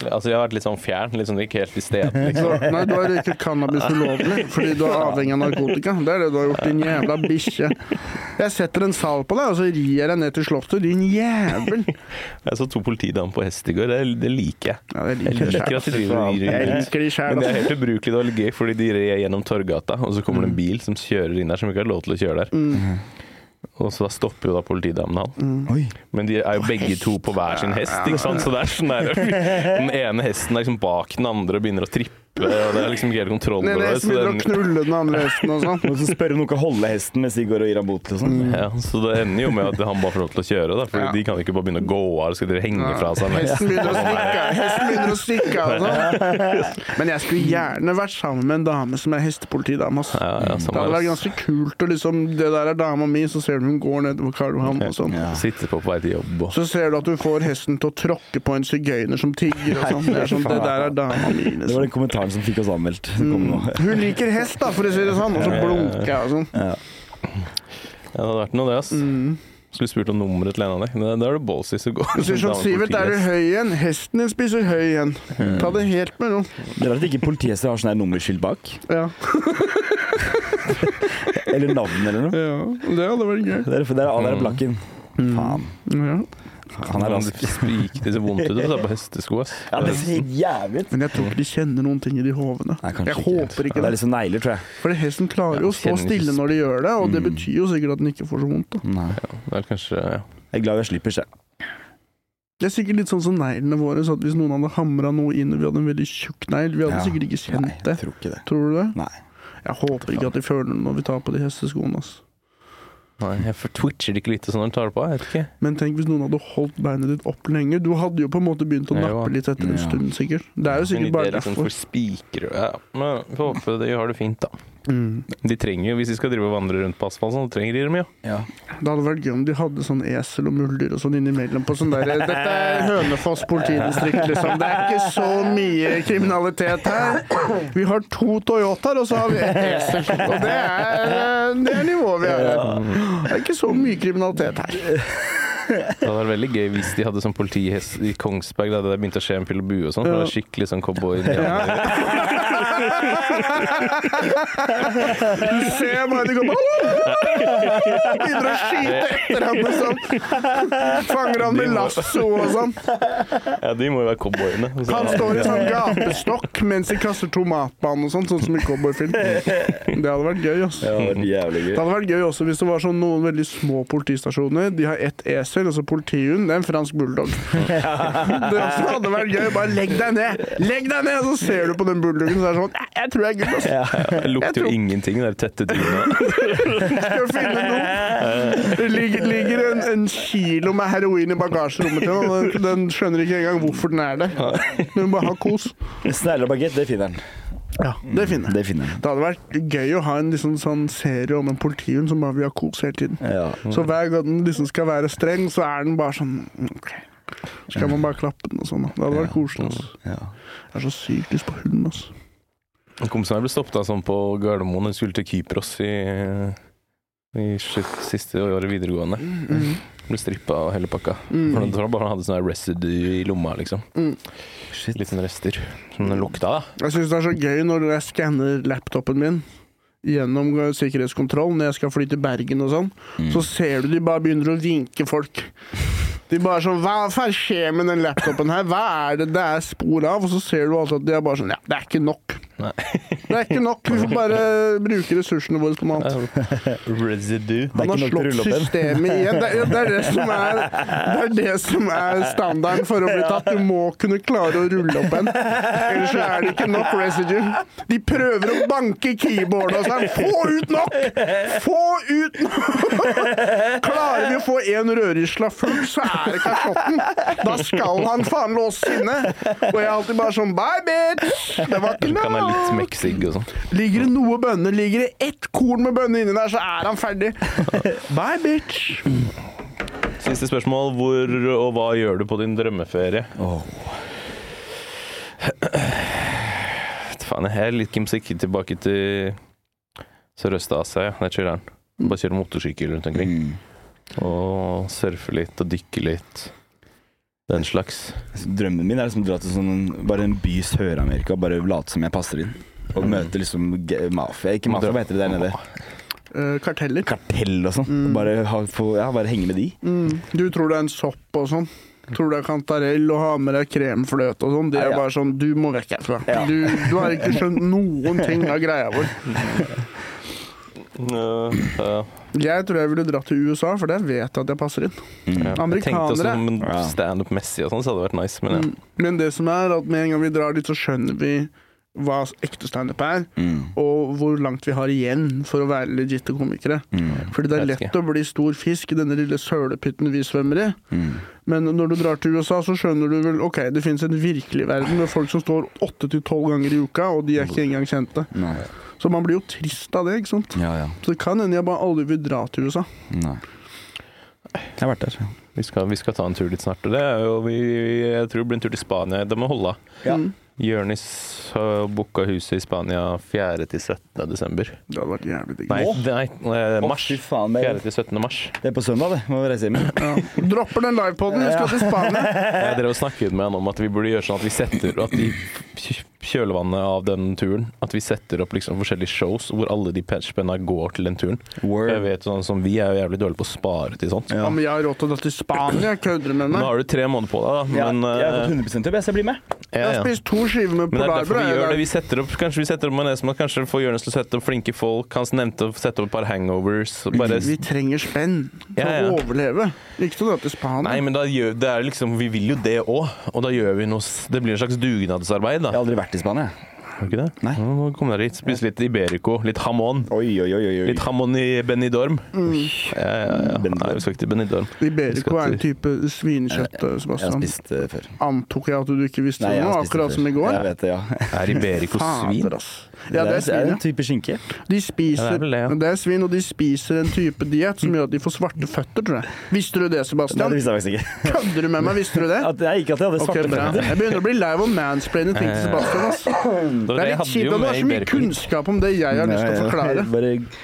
Altså, jeg har vært litt sånn fjern, sånn ikke helt i sted. Så, Liksom. nei, du har røyket cannabis ulovlig fordi du er avhengig av narkotika. Det er det du har gjort, din jævla bikkje. Jeg setter en sal på deg, og så rir jeg deg ned til slottet, din jævel. Jeg så to politidamer på hest i går, det, det liker jeg. Ja, det liker jeg liker at de driver og rir rundt. Men det er helt ubrukelig, det var litt gøy, fordi de rir gjennom Torgata, og så kommer det en bil som kjører inn der, som ikke har lov til å kjøre der. Mm. Og så da stopper jo da politidamene han. Mm. Men de er jo begge to på hver sin hest, ikke sant? Så det er sånn der Den ene hesten er liksom bak den andre og begynner å trippe, og det er liksom ikke helt kontroll over det. hesten Så begynner å knulle den andre hesten og sånn. Og så spør om noen kan holde hesten mens de går og gir ham bot sånn. ja, så det ender jo med at han bare får lov til å kjøre, da. For Ja. de kan ikke bare begynne å gå av, og skal dere henge fra seg med. Hesten begynner å stikke av. Hesten begynner å stikke av og sånn. Men jeg skulle gjerne vært sammen med en dame som er hestepolitidame. Altså. Ja, ja, Det hadde vært ganske kult. Og liksom, det der er dama mi, så ser du hun går nedover Karl Johan og sånn. Ja. Sitter på på vei til jobb og Så ser du at du får hesten til å tråkke på en sigøyner som tigger og sånn. Det sånn, det der er dama mi. Det var Liksom. Kommentaren som fikk oss anmeldt. Mm. Hun liker hest, da, for å si det sånn. Og så blunker jeg og sånn. Ja. Ja, det hadde vært noe, det, ass. Mm. Skulle spurt om nummeret til en av dem. Da er det ballsy som går. Du sånn, Sivert, er du høy igjen? Hesten din spiser høy igjen. Ta det helt med ro. Det er rart ikke politihester har sånn her nummerskilt bak. Ja. Eller navn eller noe. ja, det hadde vært gøy. Det er, det er, det plakken. Faen. Ja. Han er rask. sprikete, det ser vondt ut på hestesko, ass. Ja, det ser helt jævlig ut. Men jeg tror ikke de kjenner noen ting i de hovene. Nei, Jeg ikke. håper ikke Det det. er liksom negler, tror jeg. For hesten klarer jo å stå ikke stille når de gjør det, og det Mm. betyr jo sikkert at den ikke får så vondt. da. Nei. Det er kanskje ja. Jeg er glad jeg slipper seg. Det er sikkert litt sånn som neglene våre, så at hvis noen hadde hamra noe inn og vi hadde en veldig tjukk negl, vi hadde Ja. sikkert ikke Nei, jeg det. tror ikke det. Tror du det? Nei. Jeg håper ikke at de føler det når vi tar på de hesteskoene. ass. Nei, jeg twitcher det ikke litt sånn når du tar det på? Jeg vet ikke. Men tenk hvis noen hadde holdt beinet ditt opp lenge. Du hadde jo på en måte begynt å nappe litt etter en Ja. stund, sikkert. Det er jo sikkert bare derfor. liksom for spikere ja. Men vi får håpe de har det fint, da. Mm. De trenger jo, Hvis de skal drive og vandre rundt på asfalt, så trenger de dem jo. Ja. Det hadde vært gøy om de hadde sånn esel og muldyr og sånn innimellom på sånn der Dette er Hønefoss politidistrikt, liksom. Det er ikke så mye kriminalitet her. Vi har to Toyotaer, og så har vi ett esel. Og det er, det er nivået vi har på. Det er ikke så mye kriminalitet her. Det hadde vært veldig gøy hvis de hadde sånn politihest i Kongsberg, da det begynte å skje en pil og bue og sånn. for Det var skikkelig sånn cowboy. Du ser bare de kommer Begynner å skyte etter ham og sånn. Fanger han med lasso og sånn. Ja, de må jo være cowboyene. Han står i sånn gapestokk mens de kaster tomatbanen og sånn, sånn som i cowboyfilm. Det hadde vært gøy, altså. Det hadde vært jævlig Det gøy. hadde vært gøy også hvis det var sånn noen veldig små politistasjoner. De har ett esel, altså så politihund. Det er en fransk bulldog. Det hadde vært gøy. Bare legg deg ned! Legg deg ned! Så ser du på den bulldoggen, så er det sånn "Nei, Jeg tror jeg er good, altså. Det lukter Jeg tror- jo ingenting, det der tette trynet. Skal finne noe. Det ligger, ligger en, en kilo med heroin i bagasjerommet til den, den, den skjønner ikke engang hvorfor den er der. Men bare ha kos. Snegler og bagett, det finner den. Ja, det finner jeg. Det finner. Det hadde vært gøy å ha en liksom, sånn serie om en politihund som bare vil ha kos hele tiden. Ja. Så hver gang den liksom skal være streng, så er den bare sånn OK. Så kan man bare klappe den og sånn. da. Det hadde vært koselig. Altså. ja. Jeg er så sykt lyst på hund. Altså. En kompis av meg ble stoppet av sånn på Gardermoen. Hun skulle til Kypros i, i slutt, siste året videregående. Mm. Ble strippa og hele pakka. Mm. For den, tror bare han hadde sånn residue i lomma, liksom. Mm. Litt sånn rester. Som den lukta, da. Jeg syns det er så gøy når jeg skanner laptopen min gjennom sikkerhetskontroll når jeg skal fly til Bergen og sånn, Mm. så ser du de bare begynner å vinke folk. De bare sånn Hva faen skjer med den laptopen her? Hva er det det er spor av? Og så ser du altså at de er bare sånn Ja, det er ikke nok. Nei. Det er ikke nok. Vi får bare bruke ressursene våre på noe annet. Residue. Det er Han har ikke nok å slått systemet igjen. Det er, det, er det, som er, det er det som er standarden for å bli tatt. Du må kunne klare å rulle opp en. Ellers så er det ikke nok residue. De prøver å banke i keyboardet og sånn. Få ut nok! Få ut nok! Klarer vi å få en rødrisla full, så er det kasjotten. Da skal han faen låse inne. Og jeg er alltid bare sånn Bye, bitch! Det var ikke Kan litt nok. og sånn. Ligger det noe bønner, ligger det ett korn med bønner inni der, så er han ferdig. Bye, bitch. Siste spørsmål. Hvor og hva gjør du på din drømmeferie? Åh. faen. Jeg er litt kimsik tilbake til Sørøst-Asia. Der kjører han. Bare kjører motorsykkel rundt omkring. Mm. Og surfer litt og dykker litt. Den slags. Drømmen min er liksom å dra til sånn, bare en by i Sør-Amerika og bare late som jeg passer inn. Og møte liksom ge- mafia. Ikke mafia, hva heter det der nede? Eh, karteller. Kartell og sånn. Bare, ha, få, ja, bare henge med de. Mm. Du tror det er en sopp og sånn? Tror det er kantarell og ha med deg kremfløte og sånn? Det er Ja, ja. bare sånn Du må vekk herfra. Ja. Du, du har ikke skjønt noen ting av greia vår. Ja, uh, Jeg tror jeg ville dratt til USA, for der vet jeg at jeg passer inn. Mm. ja. Jeg tenkte også Amerikanere. som en Ja. standup-messig og sånn, så hadde det vært nice. Men ja. Mm. Men det som er at med en gang vi drar dit, så skjønner vi hva ekte standup er, Mm. og hvor langt vi har igjen for å være legitte komikere. Mm. Fordi det er lett å bli stor fisk i denne lille sølepytten vi svømmer i. Mm. Men når du drar til USA, så skjønner du vel ok, det finnes en virkelig verden med folk som står åtte til tolv ganger i uka, og de er ikke engang kjente. Nei. Så man blir jo trist av det, ikke sant. Ja, ja. Så det kan hende jeg bare aldri vil dra til USA. Nei. Jeg har vært der. Vi skal, vi skal ta en tur dit snart. Og det er jo, vi, jeg tror det blir en tur til Spania. Det må holde. Ja. Mm. Jonis har booka huset i Spania 4. til 17. desember. Det hadde vært jævlig digg. Nei, nei mars. fy faen, 4. til 17. mars. det er på søndag, det. Må reise hjem. Ja. Dropper den livepoden, vi skal til Spania. Jeg drev og snakket med han om at vi burde gjøre sånn at vi setter At i kjølvannet av den turen At vi setter opp liksom forskjellige shows hvor alle de spenna går til den turen. Jeg vet sånn som Vi er jo jævlig dårlige på å spare til sånt. Ja. men jeg har råd til å dra til Spania, kødder du med Nå har du tre måneder på deg, da. Ja, jeg har fått 100 jobb, jeg skal bli med. Jeg ja, har spist to skiver med Men polarbrød. vi gjør det. Vi setter opp, kanskje vi setter opp kanskje får Jonis til å sette opp flinke folk. Hans nevnte å sette opp et par hangovers. Bare, Vi trenger spenn for Ja, ja. å overleve. Ikke til å dra til Spania. nei, men da gjør, det er liksom, vi vil jo det òg, og da gjør vi noe Det blir en slags dugnadsarbeid, da. Jeg har aldri vært i Spania. Har du ikke det? Nei. Nå kom dere hit. Spise litt Iberico, litt hamon. Oi, oi, oi. oi. Litt hamon i Benidorm. Mm. Ja, ja, ja. Nei, vi skal ikke til Benidorm. Iberico er en type svinekjøtt, Sebastian. Jeg har spist det før. Antok jeg at du ikke visste Nei, det nå, akkurat som i går? Jeg vet det, ja. Er Iberico svin? Ja, det er det svin, er en type skinke. De Ja, spiser, det er det, ja. det er svin, og de spiser en type diett som gjør at de får svarte føtter, tror jeg. Visste du det, Sebastian? Nei, det visste jeg faktisk ikke. Kødder du med meg? Visste du det? At jeg ikke at jeg hadde svarte okay, føtter. Jeg begynner å bli lei av å mansplaine ting til Sebastian. Altså. Det er litt kjipt at du har så mye kunnskap om det jeg har lyst til å forklare.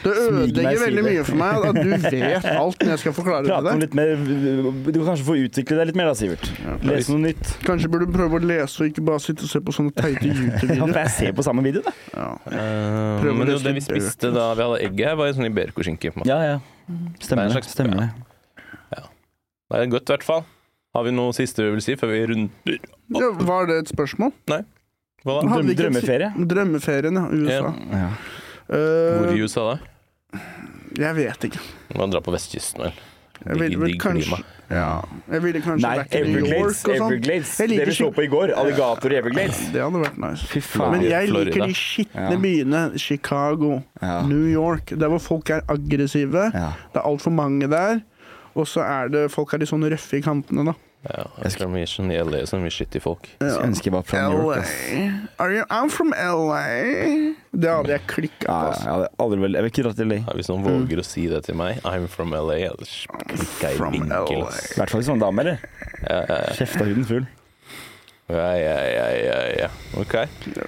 Det ødelegger veldig mye for meg at du vet alt når jeg skal forklare prate det. til deg. Du kan kanskje få utvikle deg litt mer da, Sivert. Lese noe nytt. Kanskje burde du prøve å lese og ikke bare sitte og se på sånne teite YouTube-videoer. for jeg ser på samme video, da. Ja. Uh, men jo, det vi spiste da vi hadde egget, her, var jo sånn måte. Ja, ja. Er Stemmer det. slags- Stemmer det. Det er godt, i hvert fall. Har vi noe siste vi vil si før vi runder Ja, var det et spørsmål? Hva da? Drøm, vi drømmeferie. Drømmeferien, ja. USA. Ja. Hvor Eh, i USA, da? jeg vet ikke. Man drar på vestkysten, vel. Jeg ville vel kanskje ja. Jeg ville kanskje Nei, vært i New Everglades. York og sånn. Everglades. Det vi så på i går. Alligator i Everglades. Det hadde vært nice. Fy faen. Men jeg Florida. liker de skitne Ja. byene. Chicago, Ja. New York. Der hvor folk er aggressive. Ja. Det er altfor mange der. Og så er det folk er litt sånn røffe i kantene, da. Ja, jeg skal mye i LA, så mye shitty folk. Jeg ønsker ønske jeg var fra New York. LA. Are you, I'm from LA. Det hadde jeg klikka på. ja, jeg hadde aldri vel Jeg vil ikke dra til LA. Ja, hvis noen våger å si det til meg, I'm from LA, ellers klikker jeg i vinkel. I hvert fall sånn dame, eller? Ja, ja, ja. Kjefta huden full. Ja, ja, ja, ja, ja. Ok.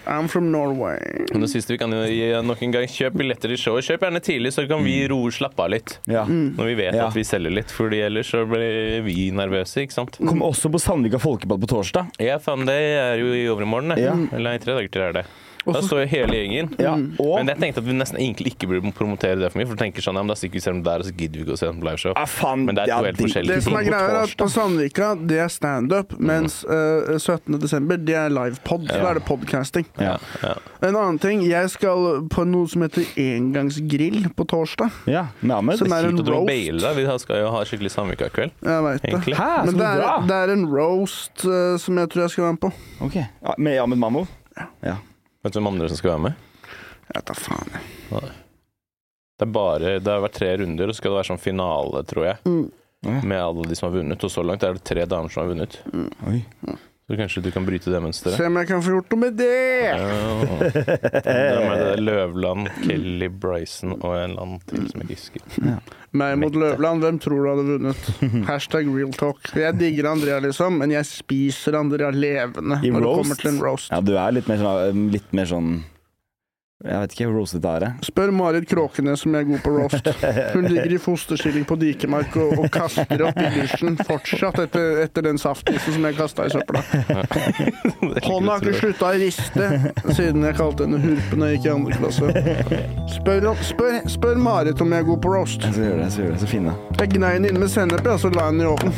I'm from Norway. Men det siste vi kan jo gi nok en gang, kjøp billetter i showet. Kjøp gjerne tidlig, så kan vi roe slappe av litt. Ja. Når vi vet Ja. at vi selger litt, Fordi ellers så blir vi nervøse, ikke sant. Kom også på Sandvika Folkeball på torsdag. Ja, faen, det er jo i overmorgen, det. Ja. Eller i tre dager til er det. Da står jo hele gjengen. Ja, og Men jeg tenkte at vi nesten egentlig ikke burde promotere det for mye, for du tenker sånn, ja, men da stikker vi selv om der, og så gidder vi ikke å se dem på liveshow. ah, faen, Men det er to ja, helt forskjellige ting. Det som er greia er at på. Sandvika, det er standup, mens uh, 17. desember, det er livepod. Så da er det podcasting. Ja. Ja. En annen ting, jeg skal på noe som heter engangsgrill på torsdag. Ja, med Ahmed. Som er en roast. baile deg. Vi skal jo ha skikkelig Sandvika-kveld. Jeg veit det. Hæ, Men det er, det er en roast uh, som jeg tror jeg skal være med på. Ok, ja, Med Ahmed Mammo? Ja. Ja. Vet du hvem andre som skal være med? Jeg tar faen. jeg. Det er bare, det har vært tre runder, og så skal det være sånn finale, tror jeg. Mm. Med alle de som har vunnet, og så langt er det tre damer som har vunnet. Oi. Så kanskje du kan bryte det mønsteret. Se om jeg kan få gjort noe med det! Ja. Det er det? Løvland, Kelly Bryson og en eller annen til som jeg ikke husker. Meg mot Løvland, hvem tror du hadde vunnet? Hashtag real talk. Jeg digger Andrea, liksom, men jeg spiser Andrea levende I når det kommer til en roast. Ja, du er litt mer sånn, litt mer sånn Jeg vet ikke hvor roset er. Spør Marit Kråkenes som er god på roast. Hun ligger i fosterstilling på Dikemark og, og kaster opp i dusjen fortsatt etter, etter den saftisen som jeg kasta i søpla. Hånda har ikke slutta å riste siden jeg kalte henne hurpe når jeg gikk i andre klasse. Spør, spør, spør Marit om jeg er god på roast. Jeg skal gjøre det. jeg skal gjøre det, Så fine. Jeg gnei den inn med sennep, ja, så la jeg den i ovnen.